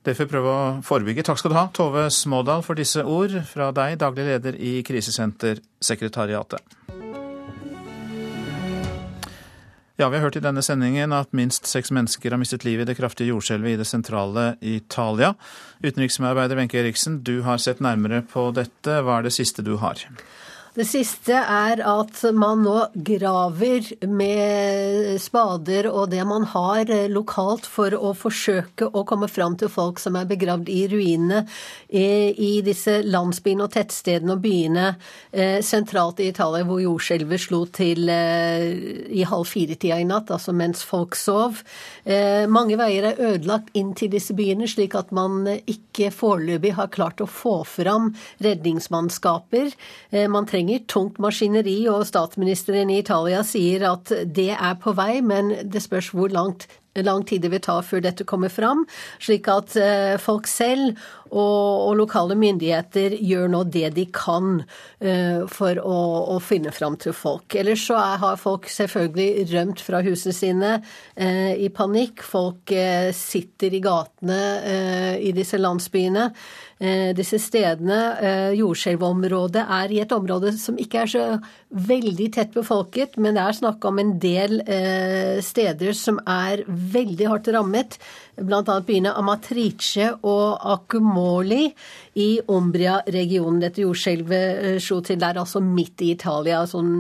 Det får vi prøve å forebygge. Takk skal du ha, Tove Smådal, for disse ord fra deg, daglig leder i Krisesentersekretariatet. Ja, Vi har hørt i denne sendingen at minst seks mennesker har mistet livet i det kraftige jordskjelvet i det sentrale Italia. Utenriksmedarbeider Wenche Eriksen, du har sett nærmere på dette. Hva er det siste du har? Det siste er at man nå graver med spader og det man har eh, lokalt for å forsøke å komme fram til folk som er begravd i ruinene i disse landsbyene og tettstedene og byene eh, sentralt i Italia hvor jordskjelvet slo til eh, i halv fire-tida i natt, altså mens folk sov. Mange veier er ødelagt inn til disse byene, slik at man ikke foreløpig har klart å få fram redningsmannskaper. Man trenger trenger tungt maskineri, og statsministeren i Italia sier at det er på vei, men det spørs hvor langt lang tid det vil ta før dette kommer fram, slik at eh, folk selv og, og lokale myndigheter gjør nå det de kan uh, for å, å, finne fram til folk. Ellers så er, har folk selvfølgelig rømt fra husene sine uh, i panikk. Folk uh, sitter i gatene i disse landsbyene. Eh, disse stedene, eh, jordskjelvområdet, er i et område som ikke er så veldig tett befolket, men det er snakk om en del eh, steder som er veldig hardt rammet. Bl.a. byene Amatrice og Acumoli i Umbria-regionen. Dette jordskjelvet slo til der, altså midt i Italia. sånn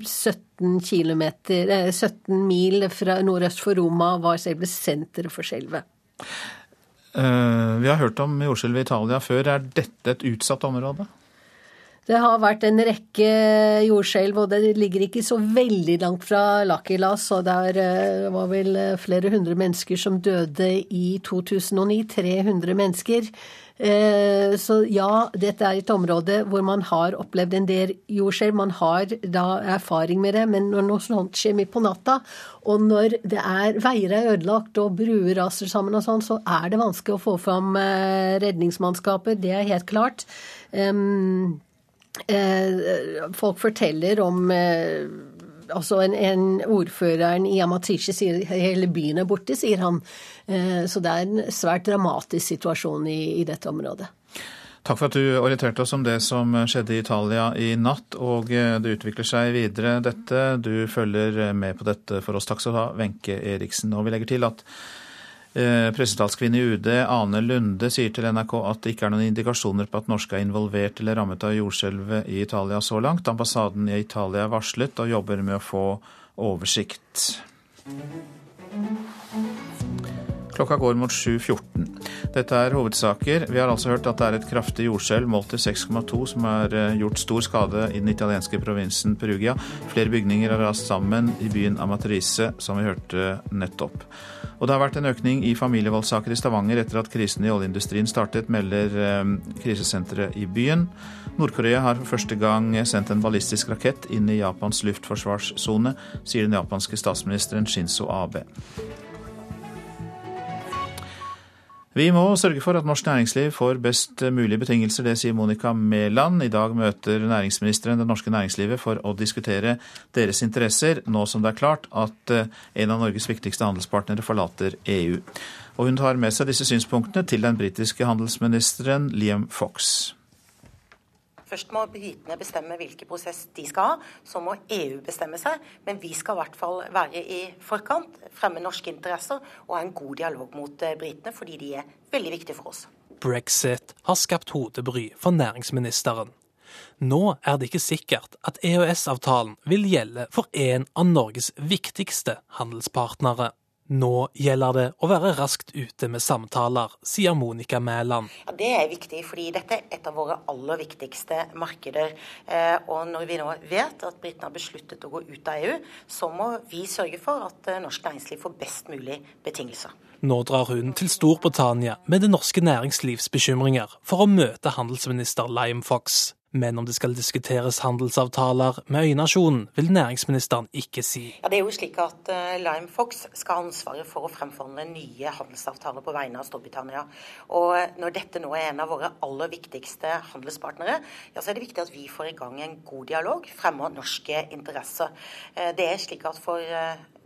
17, kilometer, 17 mil fra nordøst for Roma var selve senteret for skjelvet. Eh, vi har hørt om jordskjelv i Italia før. Er dette et utsatt område? Det har vært en rekke jordskjelv, og det ligger ikke så veldig langt fra Lakilas. Og det eh, var vel flere hundre mennesker som døde i 2009. 300 mennesker. Eh, så ja, dette er et område hvor man har opplevd en del jordskjelv. Man har da erfaring med det, men når noe sånt skjer midt på natta, og når det er veier er ødelagt og bruer raser sammen og sånn, så er det vanskelig å få fram eh, redningsmannskaper. Det er helt klart. Um, folk forteller om altså en, en Ordføreren i Amatishi, sier hele byen er borte, sier han. Eh, så det er en svært dramatisk situasjon i, i dette området. Takk for at du orienterte oss om det som skjedde i Italia i natt. Og eh, det utvikler seg videre, dette. Du følger med på dette for oss. Takk skal du ha, Wenche Eriksen. Og vi legger til at Eh, pressetalskvinne i UD, Ane Lunde, sier til NRK at det ikke er noen indikasjoner på at norske er involvert eller rammet av jordskjelvet i Italia så langt. Ambassaden i Italia er varslet og jobber med å få oversikt. Klokka går mot 7.14. Dette er hovedsaker. Vi har altså hørt at det er et kraftig jordskjelv målt til 6,2 som har eh, gjort stor skade i den italienske provinsen Perugia. Flere bygninger har rast sammen i byen Amatrice, som vi hørte nettopp. Og det har vært en økning i familievoldssaker i Stavanger etter at krisen i oljeindustrien startet, melder eh, krisesenteret i byen. Nord-Korea har for første gang sendt en ballistisk rakett inn i Japans luftforsvarssone, sier den japanske statsministeren Shinzo Abe. Vi må sørge for at norsk næringsliv får best mulige betingelser, det sier Monica Mæland. I dag møter næringsministeren det norske næringslivet for å diskutere deres interesser, nå som det er klart at eh, en av Norges viktigste handelspartnere forlater EU. Og hun tar med seg disse synspunktene til den britiske handelsministeren Liam Fox. Først må britene bestemme hvilken prosess de skal ha. Så må EU bestemme seg. Men vi skal i hvert fall være i forkant, fremme norske interesser og ha en god dialog mot eh, britene, fordi de er veldig viktige for oss. Brexit har skapt hodebry for næringsministeren. Nå er det ikke sikkert at EØS-avtalen vil gjelde for en av Norges viktigste handelspartnere. Nå gjelder det å være raskt ute med samtaler, sier Monica Mæland. Ja, det er viktig, fordi dette er et av våre aller viktigste markeder. Eh, og når vi nå vet at britene har besluttet å gå ut av EU, så må vi sørge for at eh, norsk næringsliv får best mulig betingelser. Nå drar hun til Storbritannia med det norske næringslivs bekymringer for å møte handelsminister Lime Fox. Men om det skal diskuteres handelsavtaler med øynasjonen, vil næringsministeren ikke si. Ja, det er jo slik at uh, Lime Fox skal ha ansvaret for å fremforhandle nye handelsavtaler på vegne av Storbritannia. Og når dette nå er en av våre aller viktigste handelspartnere, ja, så er det viktig at vi får i gang en god dialog, fremmer norske interesser. Uh, det er slik at for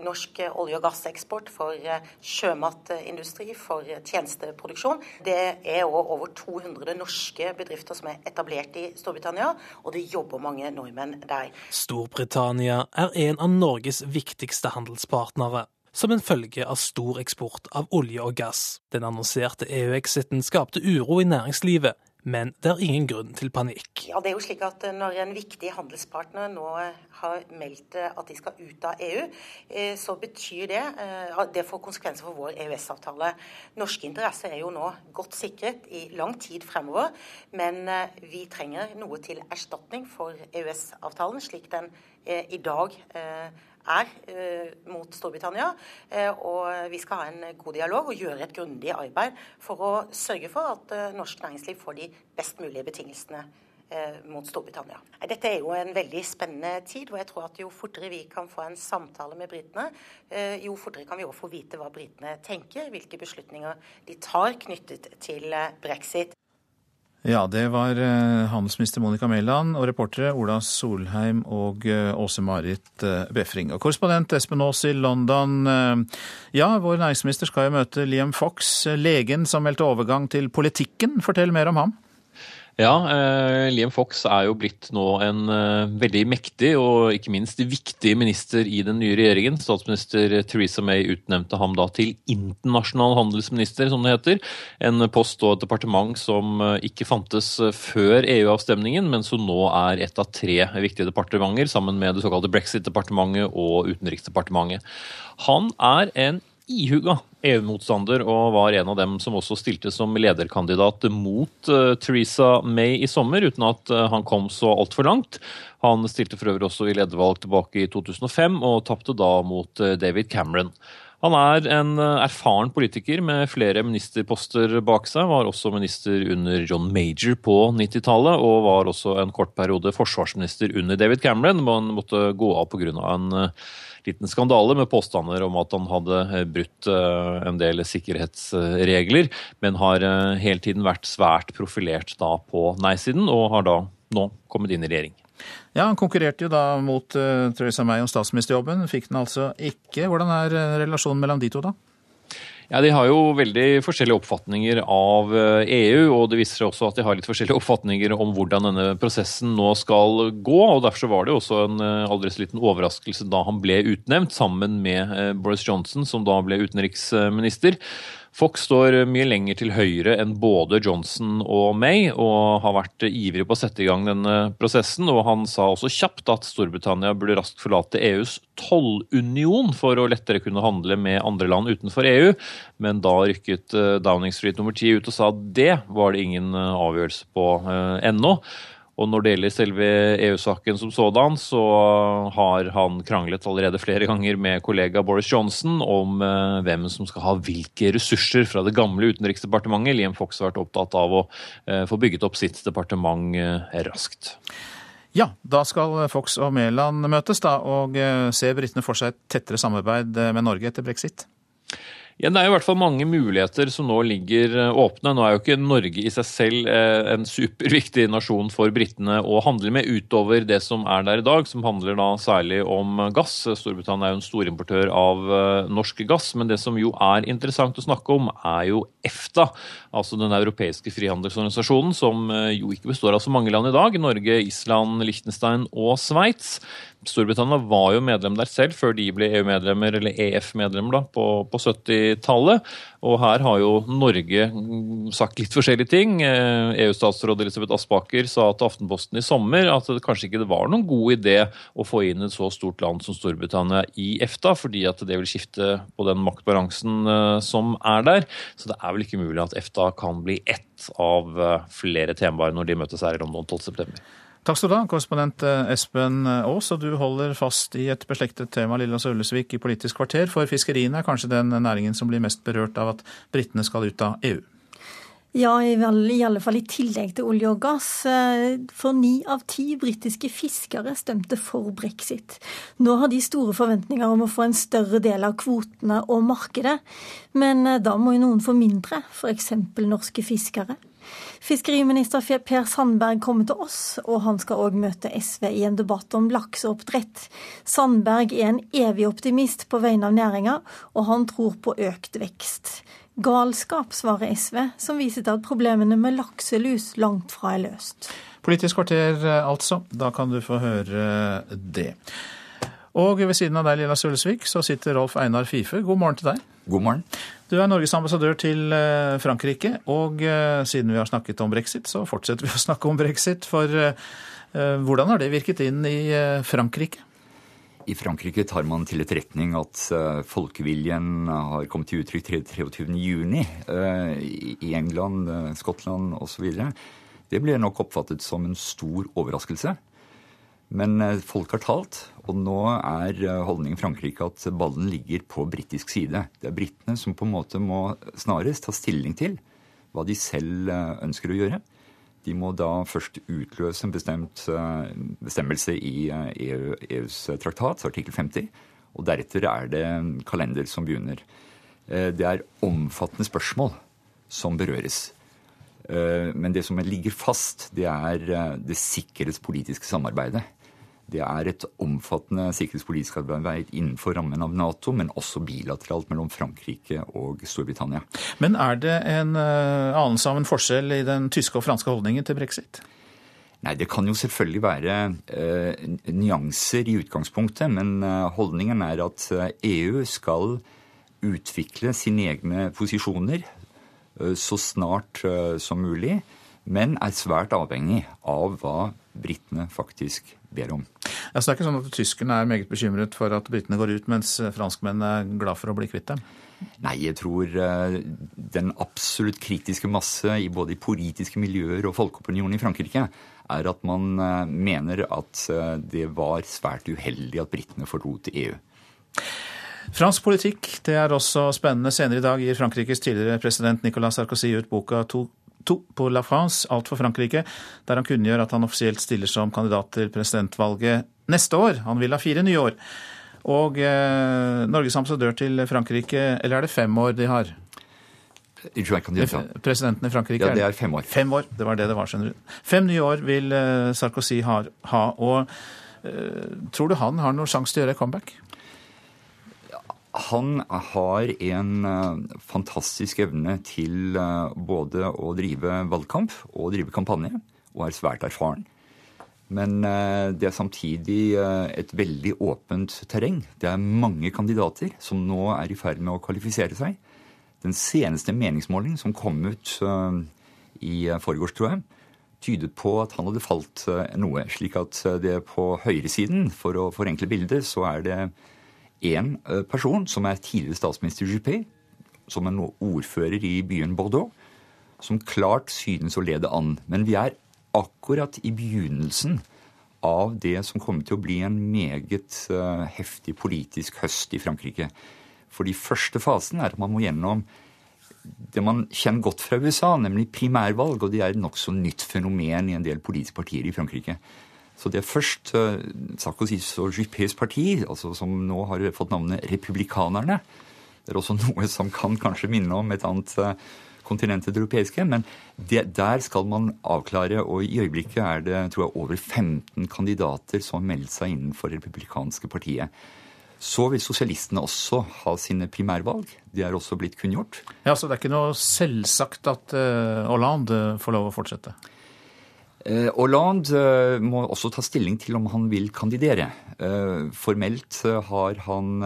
norsk olje- og gasseksport, for sjømatindustri, for tjenesteproduksjon, det er òg over 200 norske bedrifter som er etablert i Storbritannia Storbritannia, og det jobber mange nordmenn der. Storbritannia er en av Norges viktigste handelspartnere som en følge av stor eksport av olje og gass. Den annonserte EU-exiten skapte uro i næringslivet, Men det er ingen grunn til panikk. Ja, det er jo slik at Når en viktig handelspartner nå har meldt at de skal ut av EU, så betyr det det får konsekvenser for vår EØS-avtale. Norske interesser er jo nå godt sikret i lang tid fremover, men vi trenger noe til erstatning for EØS-avtalen slik den i dag er er eh, mot Storbritannia. Eh, og vi skal ha en god dialog og gjøre et grundig arbeid for å sørge for at eh, norsk næringsliv får de best mulige betingelsene mot Storbritannia. Dette er jo en veldig spennende tid, og jeg tror at jo fortere vi kan få en samtale med britene, jo fortere kan vi også få vite hva britene tenker, hvilke beslutninger de tar knyttet til brexit. Ja, det var eh, handelsminister Monica Mæland og reportere Ola Solheim og eh, Åse-Marit eh, Befring. Og korrespondent Espen Aas i London. Ja, vår næringsminister skal jo møte Liam Fox, legen som meldte overgang til politikken. Fortell mer om ham. Ja, eh, Liam Fox er jo blitt nå en eh, veldig mektig og ikke minst viktig minister i den nye regjeringen. Statsminister Theresa May utnevnte ham da til internasjonal handelsminister, som det heter. En post og et departement som eh, ikke fantes før EU-avstemningen, men som nå er ett av tre viktige departementer, sammen med det såkalte Brexit-departementet og Utenriksdepartementet. Han er en ihuga EU-motstander og var en av dem som også stilte som lederkandidat mot uh, Theresa May i sommer, uten at uh, han kom så altfor langt. Han stilte for øvrig også i ledervalg tilbake i 2005, og tapte da mot uh, David Cameron. Han er en erfaren politiker med flere ministerposter bak seg. Var også minister under John Major på 90-tallet, og var også en kort periode forsvarsminister under David Cameron, men måtte gå av pga. en liten skandale med påstander om at han hadde eh, brutt eh, en del sikkerhetsregler, men har eh, hele tiden vært svært profilert da på nei-siden, og har da nå kommet inn i regjering. Ja, Han konkurrerte jo da mot Theresa May om statsministerjobben, fikk den altså ikke. Hvordan er relasjonen mellom de to, da? Ja, De har jo veldig forskjellige oppfatninger av EU, eh, e og det viser seg også at de har litt forskjellige oppfatninger om hvordan denne prosessen nå skal gå. og Derfor var det også en eh, aldri så liten overraskelse da han ble utnevnt, sammen med eh, Boris Johnson, som da ble utenriksminister. Fox står mye lenger til høyre enn både Johnson og May, og har vært ivrig på å sette i gang denne prosessen. og Han sa også kjapt at Storbritannia burde raskt forlate EUs tollunion for å lettere kunne handle med andre land utenfor EU, men da rykket eh, Downing Street nummer ti ut og sa at det var det ingen eh, avgjørelse på eh, ennå. Og når det gjelder selve EU-saken som sådan, så har han kranglet allerede flere ganger med kollega Boris Johnson om eh, hvem som skal ha hvilke ressurser fra det gamle utenriksdepartementet. Liam Fox har vært opptatt av å eh, få bygget opp sitt departement eh, raskt. Ja, da skal Fox og Mæland møtes, da, og ser britene for seg et tettere samarbeid med Norge etter brexit? Ja, Det er i hvert fall mange muligheter som nå ligger eh, åpne. Nå er jo ikke Norge i seg selv eh, en superviktig nasjon for britene å handle med, utover det som er der i dag, som handler da særlig om gass. Storbritannia er jo en storimportør av eh, norsk gass. Men det som jo er interessant å snakke om, er jo EFTA, altså den europeiske frihandelsorganisasjonen, som jo ikke består av så mange land i dag. Norge, Island, Liechtenstein og Sveits. Storbritannia var jo medlem der selv før de ble EU-medlemmer, eller EF-medlemmer, da, på, på 70-tallet. Og her har jo Norge sagt litt forskjellige ting. EU-statsråd Elisabeth Aspaker sa til Aftenposten i sommer at det kanskje ikke var noen god idé å få inn et så stort land som Storbritannia i EFTA, fordi at det vil skifte på den maktbalansen eh, som er der. Så det er vel ikke mulig at EFTA kan bli ett av eh, flere temaer når de møtes her i London 12.9. Takk skal du ha, korrespondent eh, Espen Aas. Og du holder fast i et beslektet tema Lillas Ullesvik i Politisk kvarter, for fiskeriene er kanskje den næringen som blir mest berørt av at britene skal ut av EU? Ja, i alle fall i tillegg til olje og gass. Eh, for ni av ti britiske fiskere stemte for brexit. Nå har de store forventninger om å få en større del av kvotene og markedet. Men eh, da må jo noen få mindre, f.eks. norske fiskere. Fiskeriminister Per Sandberg kommer til oss, og han skal òg møte SV i en debatt om lakseoppdrett. Sandberg er en evig optimist på vegne av næringa, og han tror på økt vekst. Galskap, svarer SV, som viser til at problemene med lakselus langt fra er løst. Politisk kvarter, altså. Da kan du få høre det. Og ved siden av deg, Lilla Sølesvik, så sitter Rolf Einar Fife. God morgen til deg. God morgen. Du er Norges ambassadør til eh, Frankrike, og eh, siden vi har snakket om brexit, så fortsetter vi å snakke om brexit. For uh, hvordan har det virket inn i Frankrike? I Frankrike tar man til etterretning at folkeviljen har kommet til uttrykk 23.6. Uh, I England, Skottland osv. Det ble nok oppfattet som en stor overraskelse. Men eh, folk har talt, og nå er eh, holdningen i Frankrike at ballen ligger på britisk side. Det er britene som på en måte må snarest ta stilling til hva de selv eh, ønsker å gjøre. De må da først utløse en bestemt bestemmelse i EU, EUs traktat, artikkel 50. Og deretter er det en kalender som begynner. Det er omfattende spørsmål som berøres. Men det som ligger fast, det er det sikkerhetspolitiske samarbeidet. Det er et omfattende sikkerhetspolitisk arbeid innenfor rammen av Nato, men også bilateralt mellom Frankrike og Storbritannia. Men er det en anelse av en forskjell i den tyske og franske holdningen til brexit? Nei, Det kan jo selvfølgelig være uh, nyanser i utgangspunktet, men uh, holdningen er at EU skal utvikle sine egne posisjoner så snart som mulig, men er svært avhengig av hva britene faktisk ber om. Altså, det er ikke sånn at Tyskerne er meget bekymret for at britene går ut, mens franskmennene er glad for å bli kvitt dem? Nei, jeg tror eh, den absolutt kritiske masse i både i politiske miljøer og folkeopinionen i Frankrike er at man eh, mener at eh, det var svært uheldig at britene forlot EU. Fransk politikk det er også spennende. Senere i dag gir Frankrikes tidligere president Nicolas Sarkozy ut boka to to på La France, alt for Frankrike, der han kunngjør at han offisielt stiller som kandidat til presidentvalget neste år. Han vil ha fire nye år. Og eh, Norges ambassadør til Frankrike, eller er det fem år de har? Presidenten i Frankrike Ja, det er fem år. Fem år, Det var det det var, skjønner du. Fem nye år vil eh, Sarkozy ha. ha og eh, tror du han har noen sjanse til å gjøre comeback? Han har en uh, fantastisk evne til uh, både å drive valgkamp og drive kampanje, og er svært erfaren. Men uh, det er samtidig et veldig åpent terreng. Det er mange kandidater som nå er i ferd med å kvalifisere seg. Den seneste meningsmåling som kom ut i forgårs, tror jeg, tydet på at han hadde falt noe. Slik at det på høyresiden, for å forenkle bildet, så er det én eh, person som er tidligere statsminister Juppé, som er nå ordfører i byen Bordeaux, som klart synes å lede an. Men vi er akkurat i begynnelsen av det som kommer til å bli en meget uh, heftig politisk høst i Frankrike. For de første fasen er at man må gjennom det man kjenner godt fra USA, nemlig primærvalg. Og det er et nokså nytt fenomen i en del politiske partier i Frankrike. Så det er først uh, Sarkozys og Juppés parti, altså som nå har fått navnet Republikanerne. Det er også noe som kan kanskje minne om et annet uh, kontinent det europeiske. Men det, der skal man avklare, og i øyeblikket er det tror jeg, over 15 kandidater som har meldt seg innenfor det republikanske partiet. Så vil sosialistene også ha sine primærvalg. Det er også blitt kunngjort. Ja, Så det er ikke noe selvsagt at uh, Hollande får lov å fortsette? Eh, Hollande eh, må også ta stilling til om han vil kandidere. Eh, formelt har han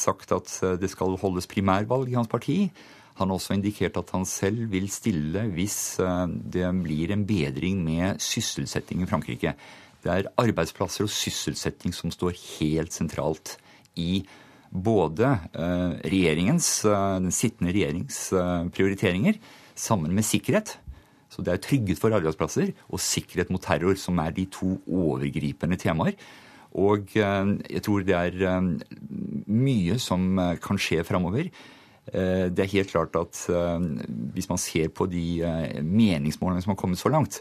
sagt at det skal holdes primærvalg i hans parti. Han har også indikert at han selv vil stille hvis det blir en bedring med sysselsetting i Frankrike. Det er arbeidsplasser og sysselsetting som står helt sentralt i både regjeringens, den sittende regjerings prioriteringer sammen med sikkerhet. Så det er trygget for arbeidsplasser og sikkerhet mot terror som er de to overgripende temaer. Og eh, jeg tror det er eh, mye som eh, kan skje framover. Det er helt klart at hvis man ser på de meningsmålene som har kommet så langt,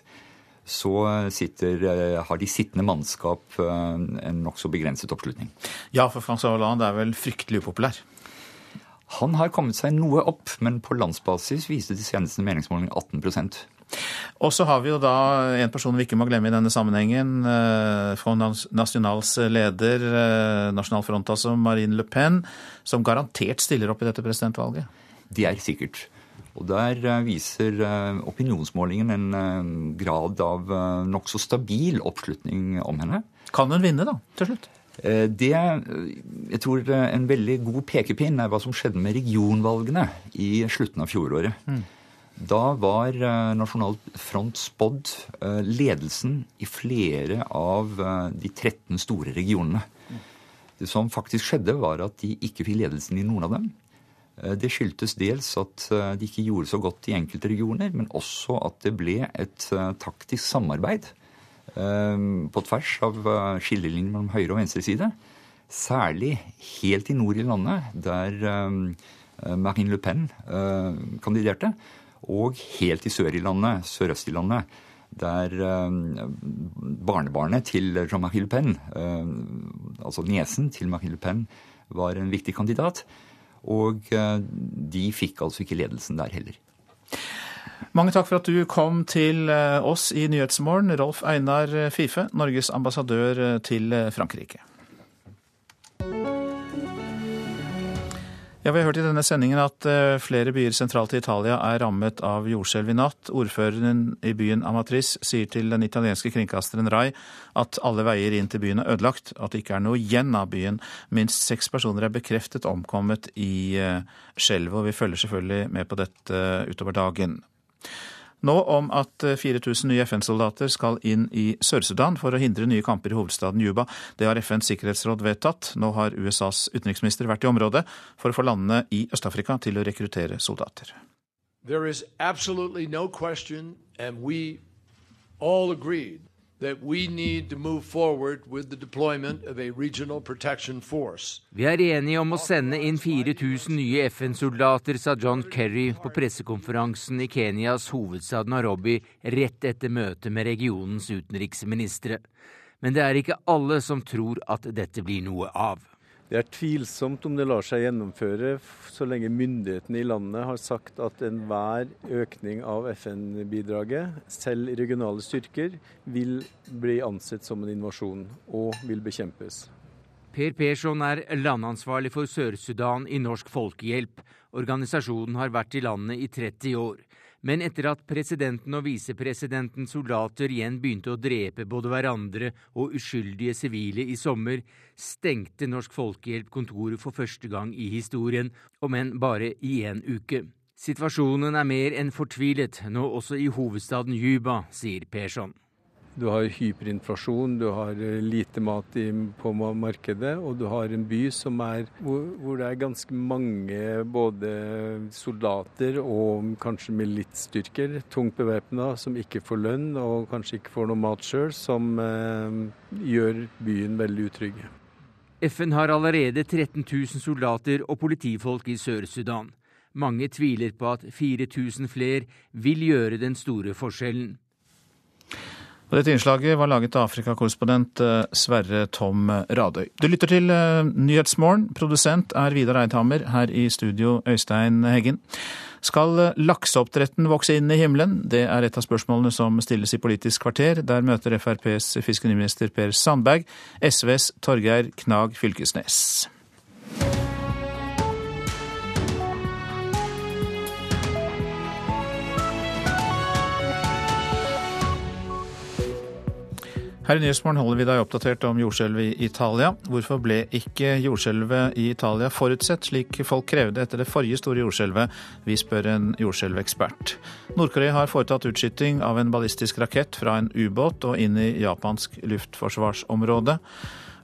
så sitter, har de sittende mannskap en nokså begrenset oppslutning. Ja, for Francois Hollande er vel fryktelig upopulær? Han har kommet seg noe opp, men på landsbasis viste de seneste meningsmålingene 18 og så har vi jo da en person vi ikke må glemme i denne sammenhengen. Eh, Front Nationals leder, eh, Nasjonal Front altså, Marine Le Pen, som garantert stiller opp i dette presidentvalget. Det er sikkert. Og der eh, viser opinionsmålingen en grad av nokså stabil oppslutning om henne. Kan hun vinne, da, til slutt? Det jeg tror en veldig god pekepinn er hva som skjedde med regionvalgene i slutten av fjoråret. Mm. Da var Nasjonal Front spådd ledelsen i flere av de 13 store regionene. Det som faktisk skjedde, var at de ikke fikk ledelsen i noen av dem. Det skyldtes dels at de ikke gjorde så godt i enkelte regioner, men også at det ble et taktisk samarbeid på tvers av eh, skillelinjen mellom høyre og venstre side. Særlig helt i nord i landet, der eh, Marine Le Pen eh, kandiderte. Og helt i sør i landet, sørøst i landet, der ehm, barnebarnet til Jean-Marie Le Pen, altså niesen til Marie Le Pen, var en viktig kandidat. Og de fikk altså ikke ledelsen der heller. Mange takk for at du kom til eh, oss i Nyhetsmorgen, Rolf Einar Fife, Norges ambassadør eh, til eh, Frankrike. Ja, Vi har hørt i denne sendingen at flere byer sentralt i Italia er rammet av jordskjelv i natt. Ordføreren i byen Amatrice sier til den italienske kringkasteren Rai at alle veier inn til byen er ødelagt, at det ikke er noe igjen av byen. Minst seks personer er bekreftet omkommet i skjelvet, og vi følger selvfølgelig med på dette utover dagen. Nå om at 4000 nye FN-soldater skal inn i Sør-Sudan for å hindre nye kamper i hovedstaden Juba. Det har FNs sikkerhetsråd vedtatt. Nå har USAs utenriksminister vært i området for å få landene i Øst-Afrika til å rekruttere soldater. There is absolutely no question, and we all agreed Vi er enige om å sende inn 4000 nye FN-soldater, sa John Kerry på pressekonferansen i Kenyas hovedstad Nairobi rett etter møtet med regionens utenriksministre. Men det er ikke alle som tror at dette blir noe av. Det er tvilsomt om det lar seg gjennomføre, så lenge myndighetene i landet har sagt at enhver økning av FN-bidraget, selv regionale styrker, vil bli ansett som en invasjon og vil bekjempes. Per Persson er landansvarlig for Sør-Sudan i Norsk Folkehjelp. Organisasjonen har vært i landet i 30 år. Men etter at presidenten og visepresidentens soldater igjen begynte å drepe både hverandre og uskyldige sivile i sommer, stengte Norsk Folkehjelp kontoret for første gang i historien, om enn bare i én uke. Situasjonen er mer enn fortvilet, nå også i hovedstaden Juba, sier Persson. Du har hyperinflasjon, du har eh, lite mat på markedet, og du har en by som er, hvor, det er ganske mange både soldater og kanskje militsstyrker, tungt bevæpna, som ikke får lønn og kanskje ikke får noe mat sjøl, som eh, gjør byen veldig utrygg. FN har allerede 13 000 soldater og politifolk i Sør-Sudan. Mange tviler på at 4000 flere vil gjøre den store forskjellen. Og dette innslaget var laget av Afrikakorrespondent eh, Sverre Tom Radøy. Du lytter til eh, Nyhetsmorgen. Produsent er Vidar Eidhammer. Her i studio Øystein Heggen. Skal eh, lakseoppdretten vokse inn i himmelen? Det er et av spørsmålene som stilles i Politisk kvarter. Der møter FrPs fiskeriminister Per Sandberg SVs Torgeir Knag Fylkesnes. Her i Nyhetsmorgen holder vi deg oppdatert om jordskjelvet i Italia. Hvorfor ble ikke jordskjelvet i Italia forutsett, slik folk krevde etter det forrige store jordskjelvet? Vi spør en jordskjelvekspert. Nord-Korea har foretatt utskyting av en ballistisk rakett fra en ubåt og inn i japansk luftforsvarsområde.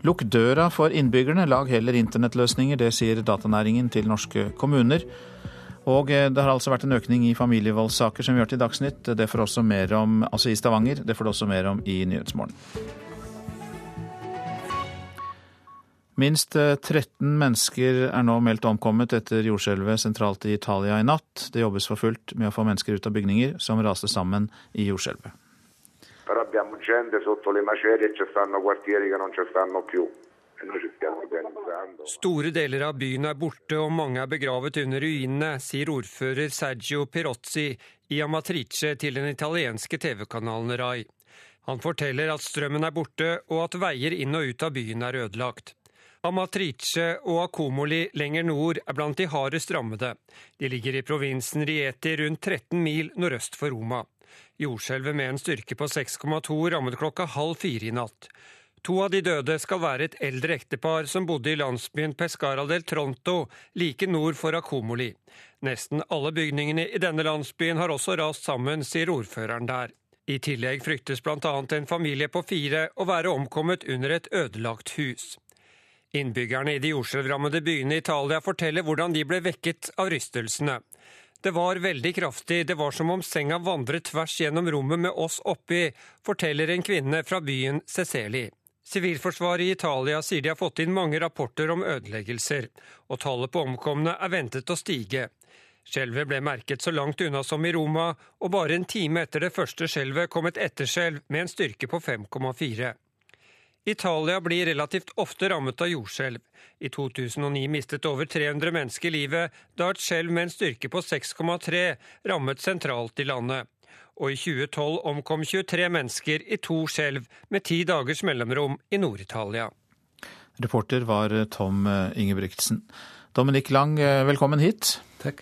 Lukk døra for innbyggerne, lag heller internettløsninger. Det sier datanæringen til norske kommuner. Og eh, det har altså vært en økning i familievoldssaker som vi hørte i Dagsnytt. Det får også mer om, altså i Stavanger. Det får du også mer om i Nyhetsmorgen. Minst 13 eh, mennesker er nå meldt omkommet etter jordskjelvet sentralt i Italia i natt. Det jobbes for fullt med å få mennesker ut av bygninger som raste sammen i jordskjelvet. Però abbiamo gente sotto le macerie e ci stanno quartieri che non ci stanno più. Store deler av byen er borte og mange er begravet under ruinene, sier ordfører Sergio Pirozzi i Amatrice til den italienske TV-kanalen Rai. Han forteller at strømmen er borte og at veier inn og ut av byen er ødelagt. Amatrice og Akomoli lenger nord er blant de hardest rammede. De ligger i provinsen Rieti rundt 13 mil nordøst for Roma. Jordskjelvet med en styrke på 6,2 rammet klokka halv fire i natt. To av de døde skal være et eldre ektepar som bodde i landsbyen Pescara del Tronto, like nord for Akomoli. Nesten alle bygningene i denne landsbyen har også rast sammen, sier ordføreren der. I tillegg fryktes bl.a. en familie på fire å være omkommet under et ødelagt hus. Innbyggerne i de jordskjelvrammede byene i Italia forteller hvordan de ble vekket av rystelsene. Det var veldig kraftig, det var som om senga vandret tvers gjennom rommet med oss oppi, forteller en kvinne fra byen Ceceli. Sivilforsvaret i Italia sier de har fått inn mange rapporter om ødeleggelser, og tallet på omkomne er ventet å stige. Skjelvet ble merket så langt unna som i Roma, og bare en time etter det første skjelvet kom et etterskjelv med en styrke på 5,4. Italia blir relativt ofte rammet av jordskjelv. I 2009 mistet over 300 mennesker livet da et skjelv med en styrke på 6,3 rammet sentralt i landet og i 2012 omkom 23 mennesker i to skjelv med ti dagers mellomrom i Nord-Italia. Reporter var Tom Ingebrigtsen. Dominik Lang, velkommen hit. Takk.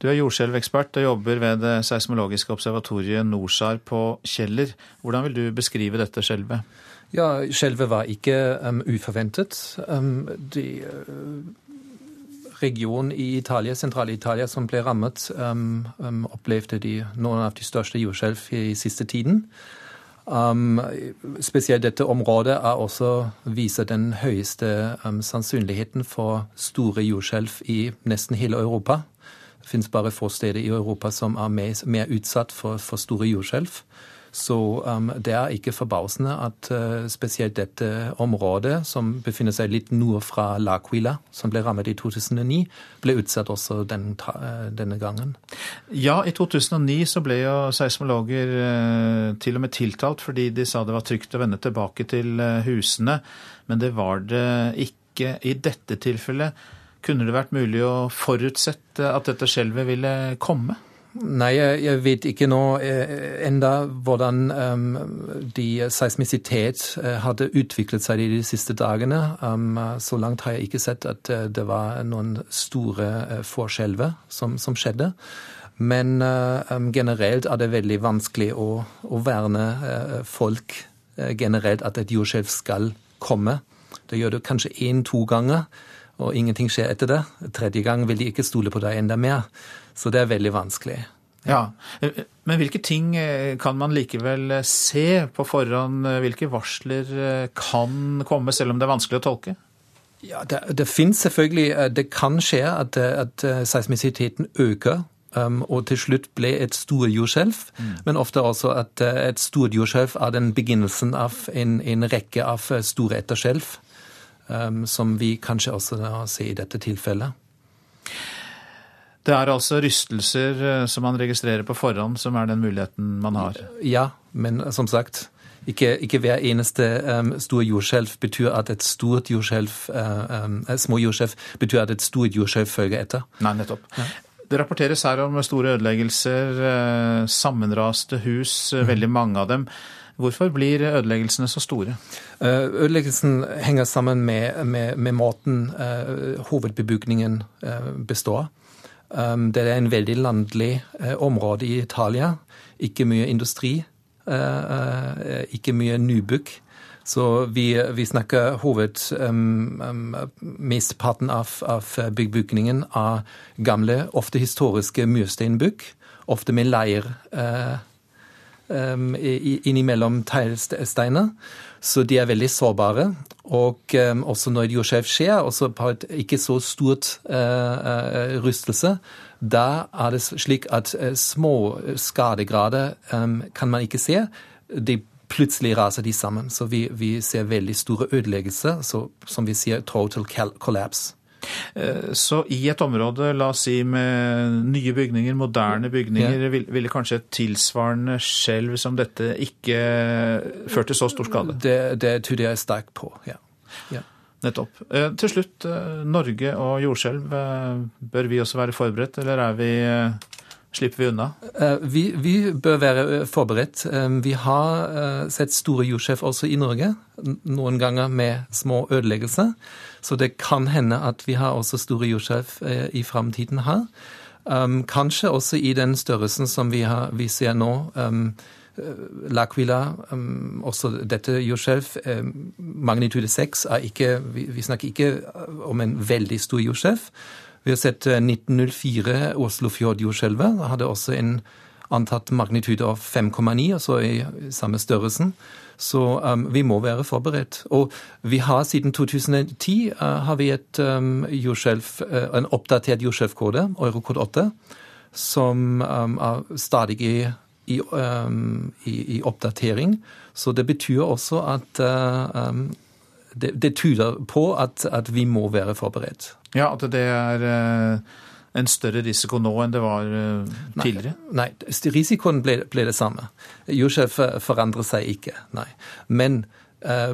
Du er jordskjelvekspert og jobber ved det seismologiske observatoriet NORSAR på Kjeller. Hvordan vil du beskrive dette skjelvet? Ja, Skjelvet var ikke um, uforventet. Um, de, uh, region i Italia, sentrale Italia som ble rammet, um, um, opplevde de noen av de største jordskjelv i siste tiden. Um, spesielt dette området er også viser den høyeste um, sannsynligheten for store jordskjelv i nesten hele Europa. Det finnes bare få steder i Europa som er mer, mer utsatt for, for store jordskjelv. Så um, det er ikke forbausende at uh, spesielt dette området, som befinner seg litt nord fra L'Aquila, som ble rammet i 2009, ble utsatt også den, uh, denne gangen. Ja, i 2009 så ble jo seismologer uh, til og med tiltalt fordi de sa det var trygt å vende tilbake til husene, men det var det ikke i dette tilfellet. Kunne det vært mulig å forutsette at dette skjelvet ville komme? Nei, jeg vet ikke nå eh, enda hvordan um, de seismisitet uh, hadde utviklet seg de siste dagene. Um, så langt har jeg ikke sett at uh, det var noen store forskjelver som, som, skjedde. Men um, generelt er det veldig vanskelig å, å verne folk generelt at et jordskjelv skal komme. Det gjør du kanskje én-to ganger, og ingenting skjer etter det. Tredje gang vil de ikke stole på deg enda mer. Så det er veldig vanskelig. Ja, Men hvilke ting kan man likevel se på forhånd? Hvilke varsler kan komme, selv om det er vanskelig å tolke? Ja, Det, det finnes selvfølgelig Det kan skje at, at seismisiteten øker. Um, og til slutt ble et stort jordskjelv, mm. men ofte også at et stort jordskjelv er den begynnelsen av en, en rekke av store etterskjelv, um, som vi kanskje også ser i dette tilfellet. Det er altså rystelser eh, som man registrerer på forhånd, som er den muligheten man har? Ja, men som sagt, ikke, ikke hver eneste um, stor jordskjelv betyr at et stort jordskjelv uh, um, små jordskjelv betyr at et stort jordskjelv følger etter. Nei, nettopp. Ja. Det rapporteres her om store ødeleggelser, uh, sammenraste hus, uh, mm. veldig mange av dem. Hvorfor blir ødeleggelsene så store? Ødeleggelsen henger sammen med, med, med måten hovedbebygningen består. Um, det er en veldig landlig uh, område i Italia. Ikke mye industri, uh, uh, ikke mye nybygg. Så vi, vi snakker hoved um, um, Mesteparten av, av byggbygningen av gamle, ofte historiske mursteinbygg. Ofte med leir innimellom teglsteiner. Så de er veldig sårbare. Og um, også når jordskjelv skjer, også på et ikke så stort uh, rystelse, da er det slik at uh, små skadegrader um, kan man ikke se. De plutselig raser de sammen. Så vi, vi ser veldig store ødeleggelser, som vi sier total collapse. Eh, så i et område, la oss si med nye bygninger, moderne bygninger, ville kanskje et tilsvarende skjelv som dette ikke ført til så stor skade? Det, det tror jeg sterkt på, ja. ja. Nettopp. Eh, til slutt, eh, Norge og jordskjelv. Bør vi også være forberedt, eller er vi slipper vi unna? Vi, vi, bør være forberedt. Vi har sett store jordskjelv også i Norge, noen ganger med små ødeleggelser. Så det kan hende at vi har også store jordskjelv eh, i framtiden her. Um, kanskje også i den størrelsen som vi, har, vi ser nå, um, L'Aquila, også dette jordskjelv, magnitude 6 er ikke Vi snakker ikke om en veldig stor jordskjelv. Vi har sett 1904 Oslofjord-jordskjelvet. Hadde også en antatt magnitude av 5,9, altså i samme størrelsen. Så um, vi må være forberedt. Og vi har siden 2010 uh, har vi et um, jordskjelv, uh, en oppdatert jordskjelvkode, Eurokode 8, som um, er stadig i, i, um, i, i, oppdatering. Så det betyr også at uh, um, det, det, tyder på at, at, vi må være forberedt. Ja, at det er uh, en større risiko nå enn det var uh, tidligere? Nei, nei risikoen ble, ble, det samme. Jordskjelv forandrer seg ikke, nei. Men eh,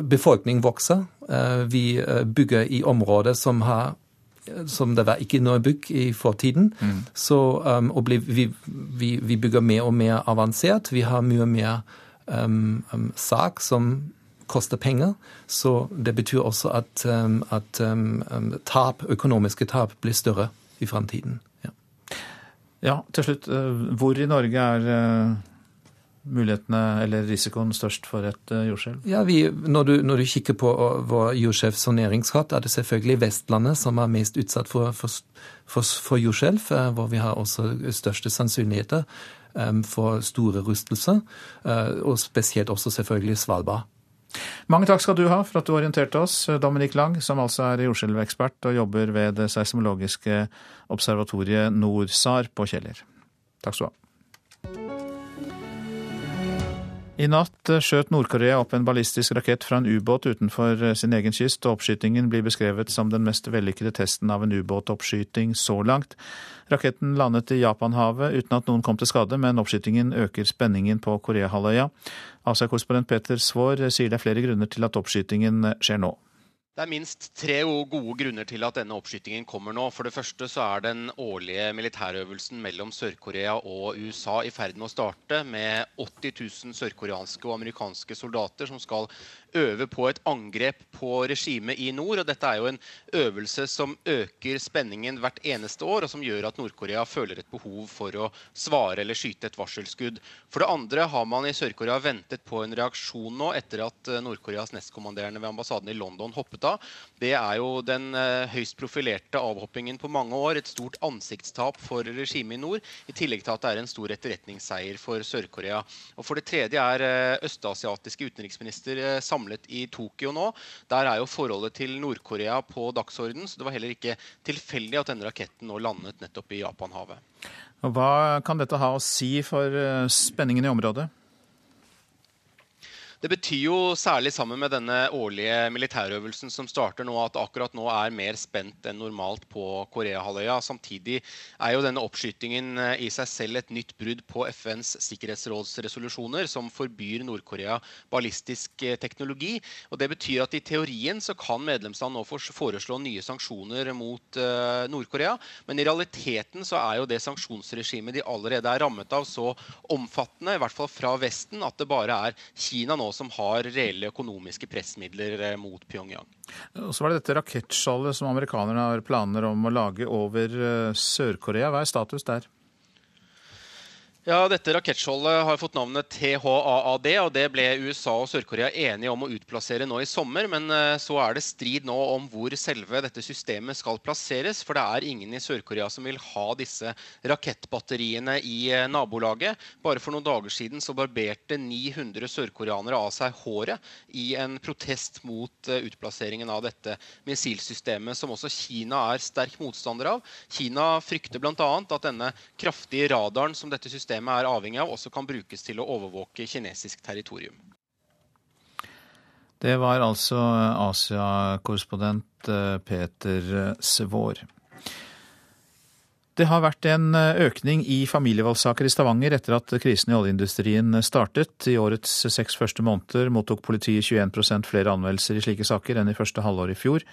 befolkningen vokser. Eh, vi bygger i områder som har som det var ikke noe bygg i fortiden. Mm. Så, um, og vi, vi, vi, bygger mer og mer avansert. Vi har mye mer um, um, sak som koster penger. Så det betyr også at, um, at um, um, tap, økonomiske tap blir større i framtiden. Ja. ja. til slutt. Uh, hvor i Norge er uh, mulighetene eller risikoen størst for et uh, jordskjelv? Ja, vi, når, du, når, du, kikker på vår jordskjelvsoneringskart, er det selvfølgelig Vestlandet som er mest utsatt for, for, for, for jordskjelv, hvor vi har også største sannsynligheter for store rystelser, og spesielt også selvfølgelig Svalbard. Mange takk skal du ha for at du orienterte oss, Dominik Lang, som altså er jordskjelvekspert og jobber ved det seismologiske observatoriet NORSAR på Kjeller. Takk skal du ha. I natt skjøt Nord-Korea opp en ballistisk rakett fra en ubåt utenfor sin egen kyst, og oppskytingen blir beskrevet som den mest vellykkede testen av en ubåtoppskyting så langt. Raketten landet i Japanhavet uten at noen kom til skade, men oppskytingen øker spenningen på Koreahalvøya. Asia-korrespondent Peter Svaar sier det er flere grunner til at oppskytingen skjer nå. Det er minst tre gode grunner til at denne oppskytingen kommer nå. For det første så er den årlige militærøvelsen mellom Sør-Korea og USA i ferd med å starte, med 80 000 sørkoreanske og amerikanske soldater som skal øve på et angrep på regimet i nord. og Dette er jo en øvelse som øker spenningen hvert eneste år, og som gjør at Nord-Korea føler et behov for å svare eller skyte et varselskudd. For det andre har man i Sør-Korea ventet på en reaksjon nå etter at eh, Nord-Koreas nestkommanderende ved ambassaden i London hoppet av. Det er jo den eh, høyst profilerte avhoppingen på mange år. Et stort ansiktstap for regimet i nord, i tillegg til at det er en stor etterretningsseier for Sør-Korea. Og For det tredje er eh, østasiatiske utenriksminister samlet samlet i Tokyo nå. Der er jo forholdet til Nord-Korea på dagsorden, så det var heller ikke tilfeldig at denne raketten nå landet nettopp i Japanhavet. Hva kan dette ha å si for eh, spenningen i området? Det betyr jo særlig sammen med denne årlige militærøvelsen som starter nå, at akkurat nå er mer spent enn normalt på Koreahalvøya. Samtidig er jo denne oppskytingen eh, i seg selv et nytt brudd på FNs sikkerhetsrådsresolusjoner som forbyr Nord-Korea ballistisk eh, teknologi. Og Det betyr at i teorien så kan medlemsland nå foreslå nye sanksjoner mot uh, Nord-Korea, men i realiteten så er jo det sanksjonsregimet de allerede er rammet av, så omfattende, i hvert fall fra Vesten, at det bare er Kina nå som har reelle økonomiske pressmidler eh, mot Pyongyang. Og så var det dette rakettskjoldet som amerikanerne har planer om å lage over eh, Sør-Korea. Hva er status der? Ja, Dette rakettskjoldet har fått navnet THAAD, og det ble USA og Sør-Korea enige om å utplassere nå i sommer. Men eh, så er det strid nå om hvor selve dette systemet skal plasseres. For det er ingen i Sør-Korea som vil ha disse rakettbatteriene i eh, nabolaget. Bare for noen dager siden så barberte 900 sørkoreanere av seg håret i en protest mot eh, utplasseringen av dette missilsystemet, som også Kina er sterk motstander av. Kina frykter bl.a. at denne kraftige radaren som dette systemet systemet er avhengig av, også kan brukes til å overvåke kinesisk territorium. Det var altså Asia-korrespondent eh, Peter Svår. Det har vært en økning i familievoldssaker i Stavanger etter at krisen i oljeindustrien startet. I årets seks første måneder mottok politiet 21% flere anmeldelser i slike saker enn i første halvår i fjor.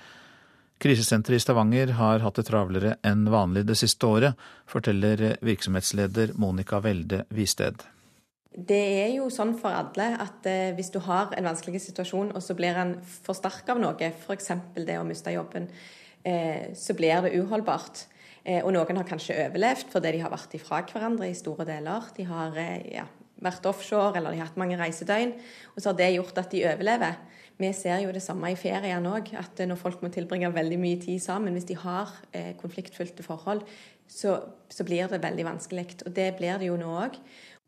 Krisesenteret i Stavanger har hatt det travlere enn vanlig det siste året, forteller virksomhetsleder Monica Welde Visted. Det er jo sånn for alle at eh, hvis du har en vanskelig situasjon, og så blir den forsterka av noe, f.eks. det å miste jobben, eh, så blir det uholdbart. Og noen har kanskje overlevd fordi de har vært ifra hverandre i store deler. De har ja, vært offshore eller de har hatt mange reisedøgn. Og så har det gjort at de overlever. Vi ser jo det samme i feriene òg, at når folk må tilbringe veldig mye tid sammen, hvis de har eh, konfliktfylte forhold, så, så, blir det veldig vanskelig. Og det blir det jo nå òg.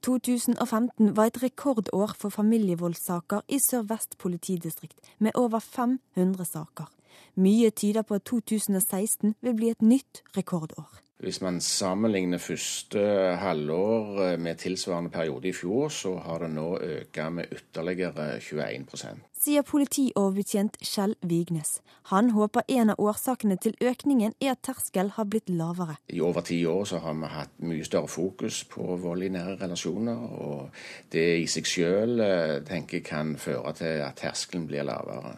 2015 var et rekordår for familievoldssaker i Sør-Vest politidistrikt, med over 500 saker. Mye tyder på at 2016 vil bli et nytt rekordår. Hvis man sammenligner første halvår eh, med tilsvarende periode i fjor, så har det nå økt med ytterligere 21 Sier politioverbetjent Kjell Vignes. Han håper en av årsakene til økningen er at terskelen har blitt lavere. I over ti år så har vi hatt mye større fokus på vold i nære relasjoner. Og det i seg sjøl jeg, kan føre til at terskelen blir lavere.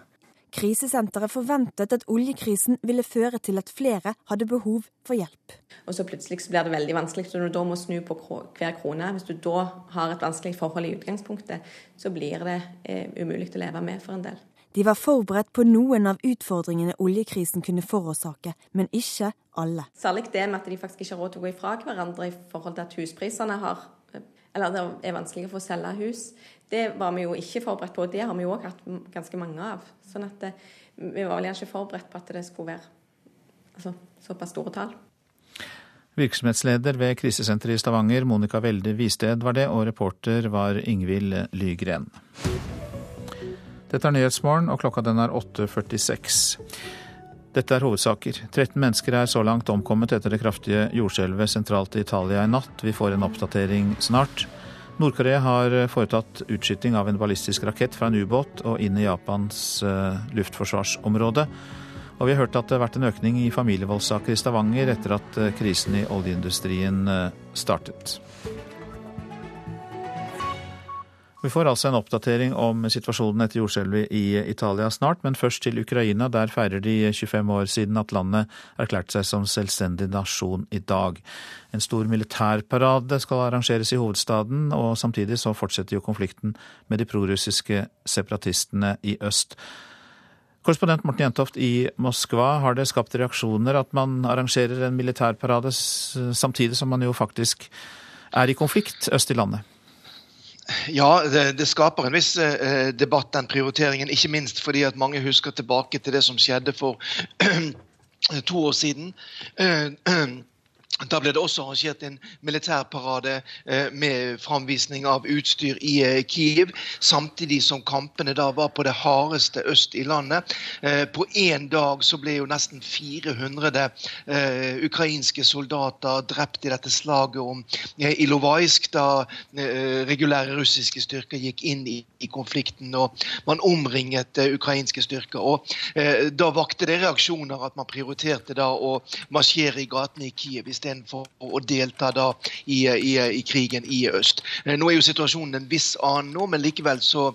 Krisesenteret forventet at oljekrisen ville føre til at flere hadde behov for hjelp. Og så plutselig så blir det veldig vanskelig når du da må snu på hver krone. Hvis du da har et vanskelig forhold i utgangspunktet, så blir det eh, umulig å leve med for en del. De var forberedt på noen av utfordringene oljekrisen kunne forårsake, men ikke alle. Særlig det med at de faktisk ikke har råd til å gå ifra hverandre i forhold til at husprisene har eller det er vanskelig å få selge hus. Det var vi jo ikke forberedt på, og det har vi jo òg hatt ganske mange av. Sånn at det, eh, vi var vel ikke forberedt på at det skulle være altså, såpass store tall. Virksomhetsleder ved krisesenteret i Stavanger, Monica Welde Visted var det, og reporter var Ingvild Lygren. Dette er Nyhetsmorgen, og klokka den er 8.46. Dette er hovedsaker. 13 mennesker er så langt omkommet etter det kraftige jordskjelvet sentralt i Italia i natt. Vi får en oppdatering snart. Nord-Korea har foretatt utskyting av en ballistisk rakett fra en ubåt og inn i Japans uh, luftforsvarsområde. Og vi har hørt at det har vært en økning i familievoldssaker i Stavanger etter at uh, krisen i oljeindustrien startet. Vi får altså en oppdatering om situasjonen etter jordskjelvet i Italia snart, men først til Ukraina. Der feirer de 25 år siden at landet erklærte seg som selvstendig nasjon i dag. En stor militærparade skal arrangeres i hovedstaden, og samtidig så fortsetter jo konflikten med de prorussiske separatistene i øst. Korrespondent Morten Jentoft i Moskva, har det skapt reaksjoner at man arrangerer en militærparade samtidig som man jo faktisk er i konflikt øst i landet? Ja, det, det, skaper en viss eh, debatt, den prioriteringen. Ikke minst fordi at mange husker tilbake til det som skjedde for to år siden. Eh, da ble det også arrangert en militærparade eh, med framvisning av utstyr i eh, Kiev, samtidig som kampene da var på det hardeste øst i landet. Eh, på én dag så ble jo nesten 400 ukrainske soldater drept i dette slaget om Ilovaisk, da regulære russiske styrker gikk inn i, konflikten og man omringet ukrainske styrker. Og Da vakte det reaksjoner at man prioriterte da å marsjere i gatene i Kiev istedenfor istedenfor å delta da i, i, i, krigen i øst. Eh, nå er jo situasjonen en viss annen nå, men likevel så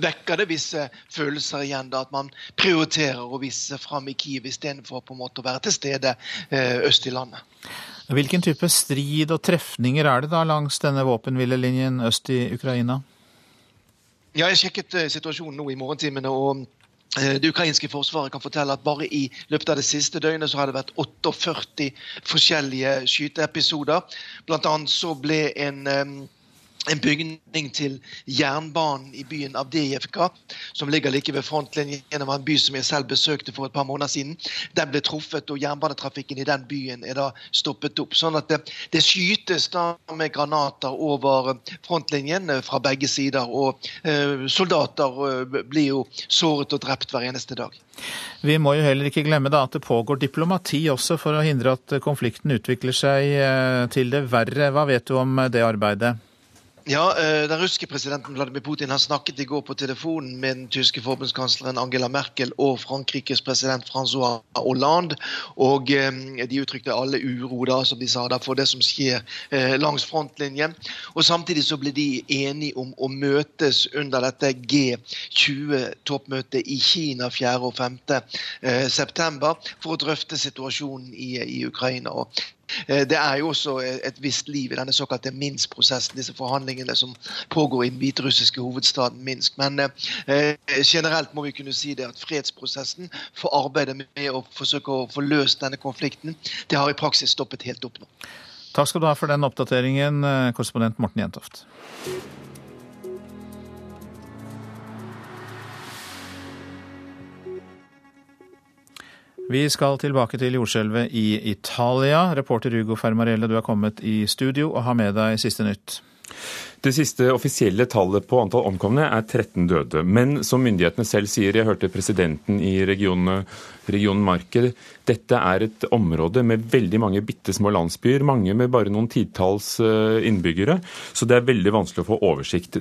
vekker det visse følelser igjen. da At man prioriterer å vise fram i Kiev istedenfor på en måte å være til stede eh, øst i landet. Hvilken type strid og trefninger er det da langs denne våpenhvilelinjen øst i Ukraina? Ja, Jeg sjekket eh, situasjonen nå i morgentimene. og det ukrainske forsvaret kan fortelle at bare i løpet av det siste døgnet så har det vært 48 forskjellige skyteepisoder. Blant annet så ble en en bygning til jernbanen i byen Avdijevka, som ligger like ved frontlinjen. Var en by som jeg selv besøkte for et par måneder siden. Den ble truffet, og jernbanetrafikken i den byen er da stoppet opp. Sånn at det, det skytes da med granater over frontlinjen eh, fra begge sider. Og eh, soldater uh, blir jo såret og drept hver eneste dag. Vi må jo heller ikke glemme da at det pågår diplomati også for å hindre at konflikten utvikler seg til det verre. Hva vet du om det arbeidet? Ja, eh, Den russiske presidenten Vladimir Putin han snakket i går på telefonen med den tyske forbundskansleren Angela Merkel og Frankrikes president Francois Hollande. og eh, De uttrykte alle uro da, som de sa da, for det som skjer eh, langs frontlinjen. og Samtidig så ble de enige om å møtes under dette G20-toppmøtet i Kina 4. og 5. september for å drøfte situasjonen i, i Ukraina. og det er jo også et visst liv i denne såkalte Minsk-prosessen, disse forhandlingene som pågår i den hviterussiske hovedstaden Minsk. Men eh, generelt må vi kunne si det at fredsprosessen for arbeidet med å forsøke å få løst denne konflikten, det har i praksis stoppet helt opp nå. Takk skal du ha for den oppdateringen, eh, korrespondent Morten Jentoft. Vi skal tilbake til jordskjelvet i Italia. Reporter Ugo Fermarelle, du er kommet i studio og har med deg siste nytt. Det siste offisielle tallet på antall omkomne er 13 døde. Men som myndighetene selv sier, jeg hørte presidenten i regionen, regionen Marker, dette er et område med veldig mange bitte små landsbyer, mange med bare noen titalls eh, innbyggere. Så det er veldig vanskelig å få oversikt.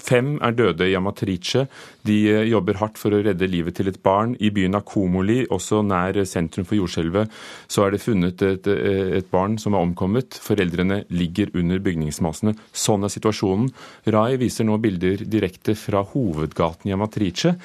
Fem er døde i Amatrice. De eh, jobber hardt for å redde livet til et barn. I byen Akomoli, også nær sentrum for jordskjelvet, så er det funnet et, eh, et, barn som er omkommet. Foreldrene ligger under bygningsmassene. Sånn er situasjonen. Rai viser nå bilder direkte fra hovedgaten i Amatrice.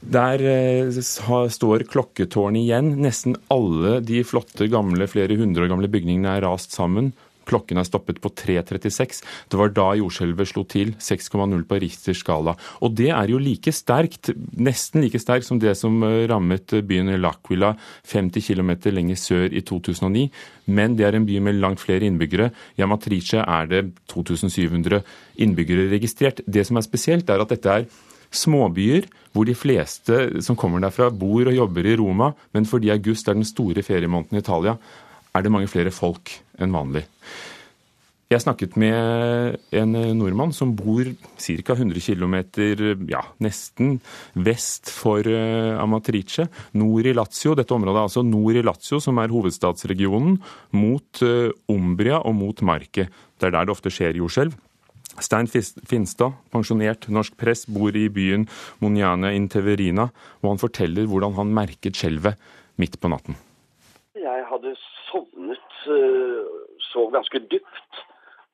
Der eh, står klokketårnet igjen. Nesten alle de flotte, gamle, flere hundre år gamle bygningene er rast sammen. Klokken er stoppet på 3.36. Det var da jordskjelvet slo til, 6,0 på Richters skala. Og det er jo like sterkt, nesten like sterkt som det som eh, rammet byen L'Aquila 50 km lenger sør i 2009. Men det er en by med langt flere innbyggere. I Amatrice er det 2700 innbyggere registrert. Det som er spesielt, er at dette er småbyer hvor de fleste som kommer derfra, bor og jobber i Roma, men fordi august er den store feriemåneden i Italia, er det mange flere folk enn vanlig. Jeg snakket med en nordmann som bor ca. 100 km, ja, nesten vest for eh, Amatrice, nord i Lazio. Dette området er altså nord i Lazio, som er hovedstadsregionen, mot eh, Umbria og mot Marke. Det er der det ofte skjer jordskjelv. Stein Finstad, pensjonert norsk press, bor i byen Moniane Inteverina, og han forteller hvordan han merket skjelvet midt på natten. Jeg hadde sovnet, så sov ganske dypt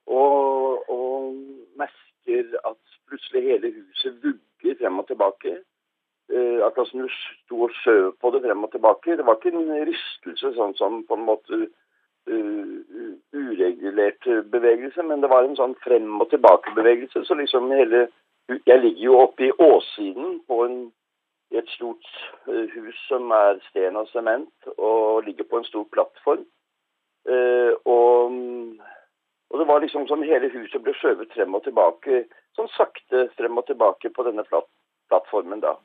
og, og, merker at plutselig hele huset vugger frem og tilbake. Akkurat som du sto og skjøv på det frem og tilbake. Det var ikke en rystelse sånn som på en måte uh, uregulert bevegelse, men det var en sånn frem og tilbake-bevegelse. Så liksom hele Jeg ligger jo oppe i åssiden på en, et stort hus som er sten og sement, og ligger på en stor plattform. og og det var liksom som hele huset ble skjøvet frem og tilbake, sånn sakte frem og tilbake på denne plattformen da.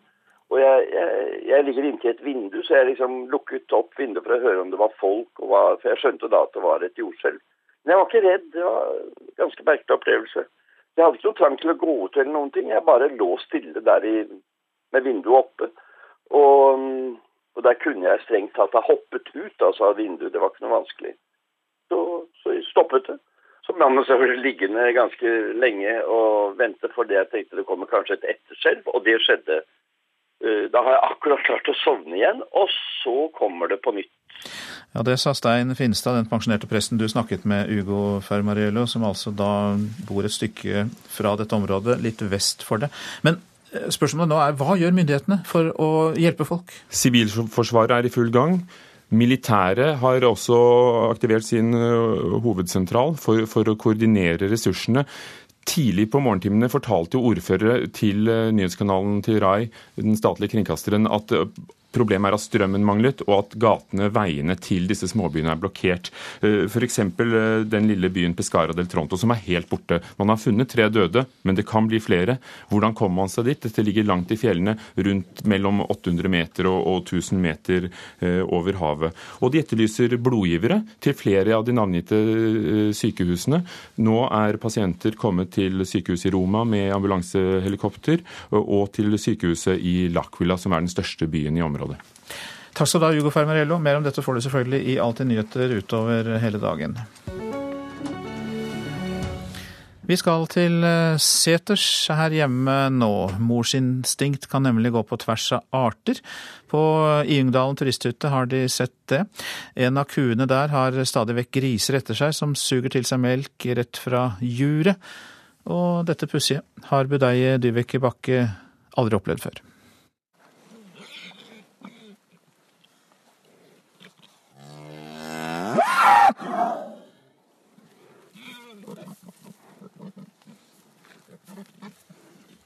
Og jeg, jeg, jeg ligger inntil et vindu, så jeg liksom lukket opp vinduet for å høre om det var folk. Hva, for jeg skjønte da at det var et jordskjelv. Men jeg var ikke redd. Det var en ganske merkelig opplevelse. Jeg hadde ikke noe trang til å gå ut eller noen ting. Jeg bare lå stille der i, med vinduet oppe. Og, og, der kunne jeg strengt tatt ha hoppet ut altså, av vinduet. Det var ikke noe vanskelig. Så, så jeg stoppet det. Så ble man liggende ganske lenge og vente, for det jeg tenkte det kommer kanskje et etterskjelv, og det skjedde. Eh, da har jeg akkurat klart å sovne igjen, og så kommer det på nytt. Ja, Det sa Stein Finstad, den pensjonerte presten du snakket med, Ugo Fermariello, som altså da bor et stykke fra dette området, litt vest for det. Men spørsmålet nå er, hva gjør myndighetene for å hjelpe folk? Sivilforsvaret er i full gang. Militæret har også aktivert sin øh, hovedsentral for, for å koordinere ressursene. Tidlig på morgentimene fortalte ordførere til øh, nyhetskanalen til RAI, den statlige kringkasteren, at Problemet er at strømmen manglet, og at gatene, veiene til disse småbyene er blokkert. Eh, F.eks. Eh, den lille byen Pescara del Tronto, som er helt borte. Man har funnet tre døde, men det kan bli flere. Hvordan kommer man seg dit? Dette ligger langt i fjellene, rundt mellom 800 meter og 1000 meter eh, over havet. Og de etterlyser blodgivere til flere av de navngitte sykehusene. Nå er pasienter kommet til sykehuset i Roma med ambulansehelikopter, og til sykehuset i L'Aquila, som er den største byen i området området. Takk skal du ha, Hugo Fermarello. Mer om dette får du selvfølgelig i Alltid nyheter utover hele dagen. Vi skal til eh, seters her hjemme nå. Morsinstinkt kan nemlig gå på tvers av arter. På Iungdalen turisthytte har de sett det. En av kuene der har stadig vekk griser etter seg som suger til seg melk rett fra juret. Og dette pussige har budeie Dyveke Bakke aldri opplevd før.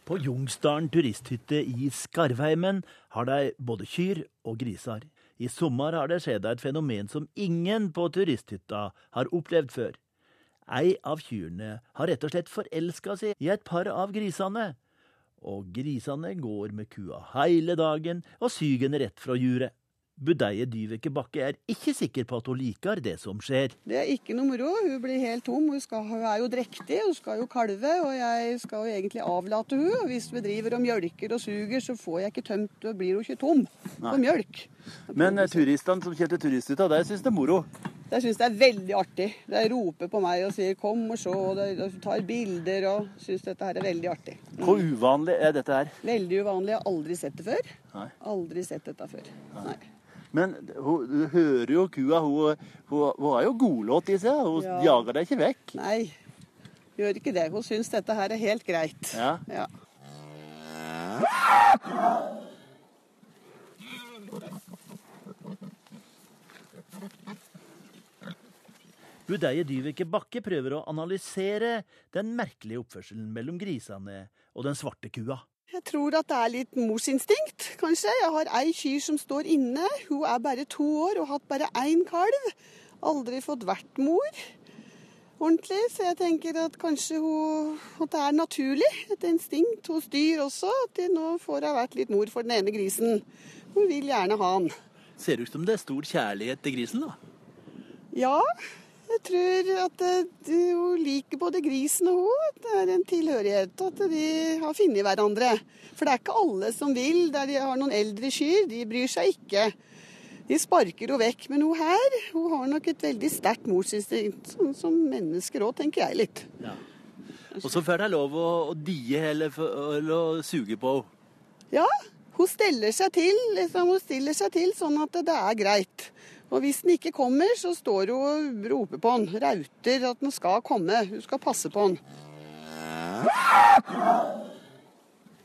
På Jungsdalen turisthytte i Skarvheimen har de både kyr og griser. I sommer har det skjedd et fenomen som ingen på turisthytta har opplevd før. Ei av kyrne har rett og slett forelska seg i et par av grisene. Og grisene går med kua hele dagen og syger henne rett fra juret. Budeie Dyveke Bakke er ikke sikker på at hun liker det som skjer. Det er ikke noe moro. Hun blir helt tom. Hun, skal, hun er jo drektig, hun skal jo kalve. Og jeg skal jo egentlig avlate hun. Og hvis vi driver og mjølker og suger, så får jeg ikke tømt og blir hun ikke tom for mjølk. Men eh, turistene som kjørte turisthytta, de syns det er moro? De syns det er veldig artig. De roper på meg og sier 'kom og se', og de tar bilder og syns dette her er veldig artig. Hvor uvanlig er dette her? Veldig uvanlig. Jeg har aldri sett det før. Nei. Aldri sett dette før. Nei. Men hun, du hører jo kua, hun, hun, hun har jo godlåt i seg. Hun Ja. jager deg ikke vekk. Nei, gjør ikke det. Hun syns dette her er helt greit. Ja. Ja. Budeie Dyveke Bakke prøver å analysere den merkelige oppførselen mellom grisene og den svarte kua. Jeg tror at det er litt morsinstinkt, kanskje. Jeg har ei kyr som står inne. Hun er bare to år og har hatt bare én kalv. Aldri fått vært mor ordentlig, så jeg tenker at kanskje hun, at det er naturlig. Et instinkt hos dyr også. At de nå får ha vært litt mor for den ene grisen. Hun vil gjerne ha han. Ser ut som det er stor kjærlighet til grisen, da. Ja, jeg tror at eh, hun liker både grisen og hun. Det er en tilhørighet, at de har funnet hverandre. For det er ikke alle som vil, der de har noen eldre kyr. De bryr seg ikke. De sparker henne vekk. Men hun her hun har nok et veldig sterkt morsinstinkt, sånn som mennesker òg, tenker jeg litt. Og så får de lov å, å die eller, eller å suge på henne. Ja, hun steller seg til, liksom, hun stiller seg til sånn at det er greit. Og hvis den ikke kommer, så står hun og roper på den. Rauter at den skal komme. Hun skal passe på den.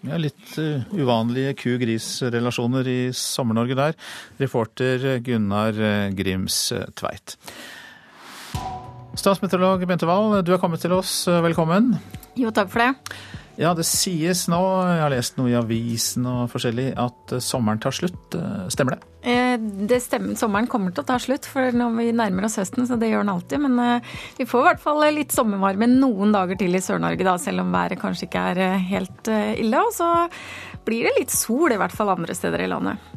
Ja, litt eh, uvanlige ku-gris-relasjoner i Sommer-Norge der. Reporter Gunnar eh, Grims Tveit. Statsmeteorolog Bente Wahl, du er kommet til oss. Velkommen. Jo, takk for det. Ja, det sies nå, jeg har lest noe i avisen og forskjellig, at sommeren tar slutt. Eh, Stemmer det? Eh, det stemmer, Sommeren kommer til å ta slutt, for når vi nærmer oss høsten, så det gjør den alltid. Men eh, vi får i hvert fall litt sommervarme noen dager til i Sør-Norge, da, selv om været kanskje ikke er eh, helt eh, ille. Og så blir det litt sol, i hvert fall andre steder i landet.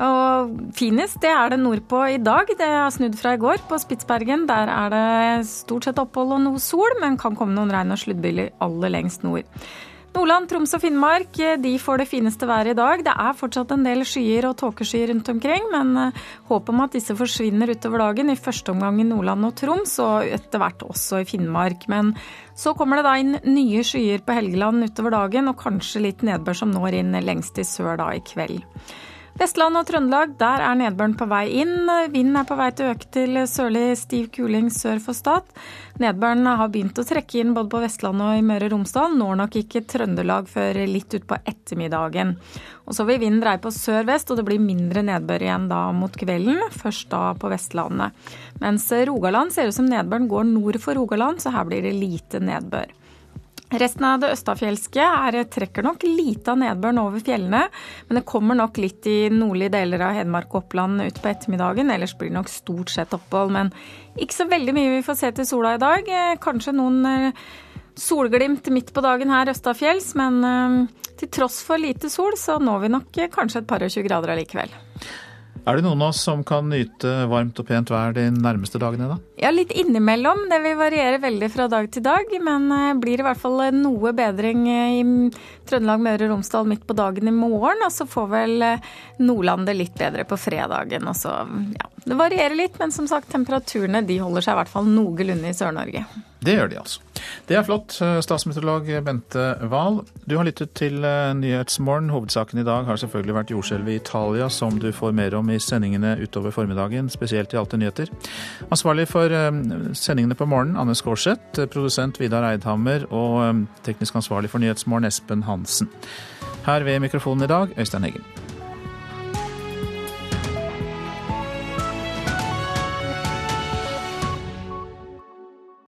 Og finest det er det nordpå i dag. Det har snudd fra i går. På Spitsbergen der er det stort sett opphold og noe sol, men kan komme noen regn- og sluddbyller aller lengst nord. Nordland, Troms og Finnmark de får det fineste været i dag. Det er fortsatt en del skyer og tåkeskyer rundt omkring, men eh, håp om at disse forsvinner utover dagen. I første omgang i Nordland og Troms, og etter hvert også i Finnmark. Men så kommer det da inn nye skyer på Helgeland utover dagen, og kanskje litt nedbør som når inn lengst i sør da i kveld. Vestland og Trøndelag, der er nedbøren på vei inn. Vinden er på vei til å øke til sørlig stiv kuling sør for Stad. Nedbøren har begynt å trekke inn både på Vestlandet og i Møre og Romsdal. Når nok ikke Trøndelag før litt utpå ettermiddagen. Og så vil vinden dreie på sør-vest, og det blir mindre nedbør igjen da mot kvelden. Først da på Vestlandet. Mens Rogaland ser ut som nedbøren går nord for Rogaland, så her blir det lite nedbør. Resten av det østafjelske er, trekker nok lite av nedbøren over fjellene, men det kommer nok litt i nordlige deler av Hedmark og Oppland utpå ettermiddagen. Ellers blir det nok stort sett opphold, men ikke så veldig mye vi får se til sola i dag. Eh, Kanskje noen eh, solglimt midt på dagen her østafjells, men eh, til tross for lite sol, så når vi nok eh, kanskje et par og tjue grader allikevel. Er det noen av oss som kan nyte varmt og pent vær de nærmeste dagene, da? Ja, litt innimellom. Det vil variere veldig fra dag til dag, men eh, blir i hvert fall noe bedring eh, i Trøndelag, Møre og Romsdal midt på dagen i morgen. Og så får vel Nordlandet Nordland det litt bedre på fredagen. Og så, ja, det varierer litt, men som sagt, temperaturene de holder seg i hvert fall noenlunde i Sør-Norge. Det gjør de altså. Det er flott. Statsmeteorolog Bente Wahl, du har lyttet til eh, Nyhetsmorgen. Hovedsaken i dag har selvfølgelig vært jordskjelvet i Italia, som du får mer om i sendingene utover formiddagen, spesielt i Alte nyheter. Ansvarlig for eh, sendingene på morgenen, Anne Skårseth. Produsent Vidar Eidhammer. Og eh, teknisk ansvarlig for Nyhetsmorgen, Espen Hansen. Her ved mikrofonen i dag, Øystein Heggen.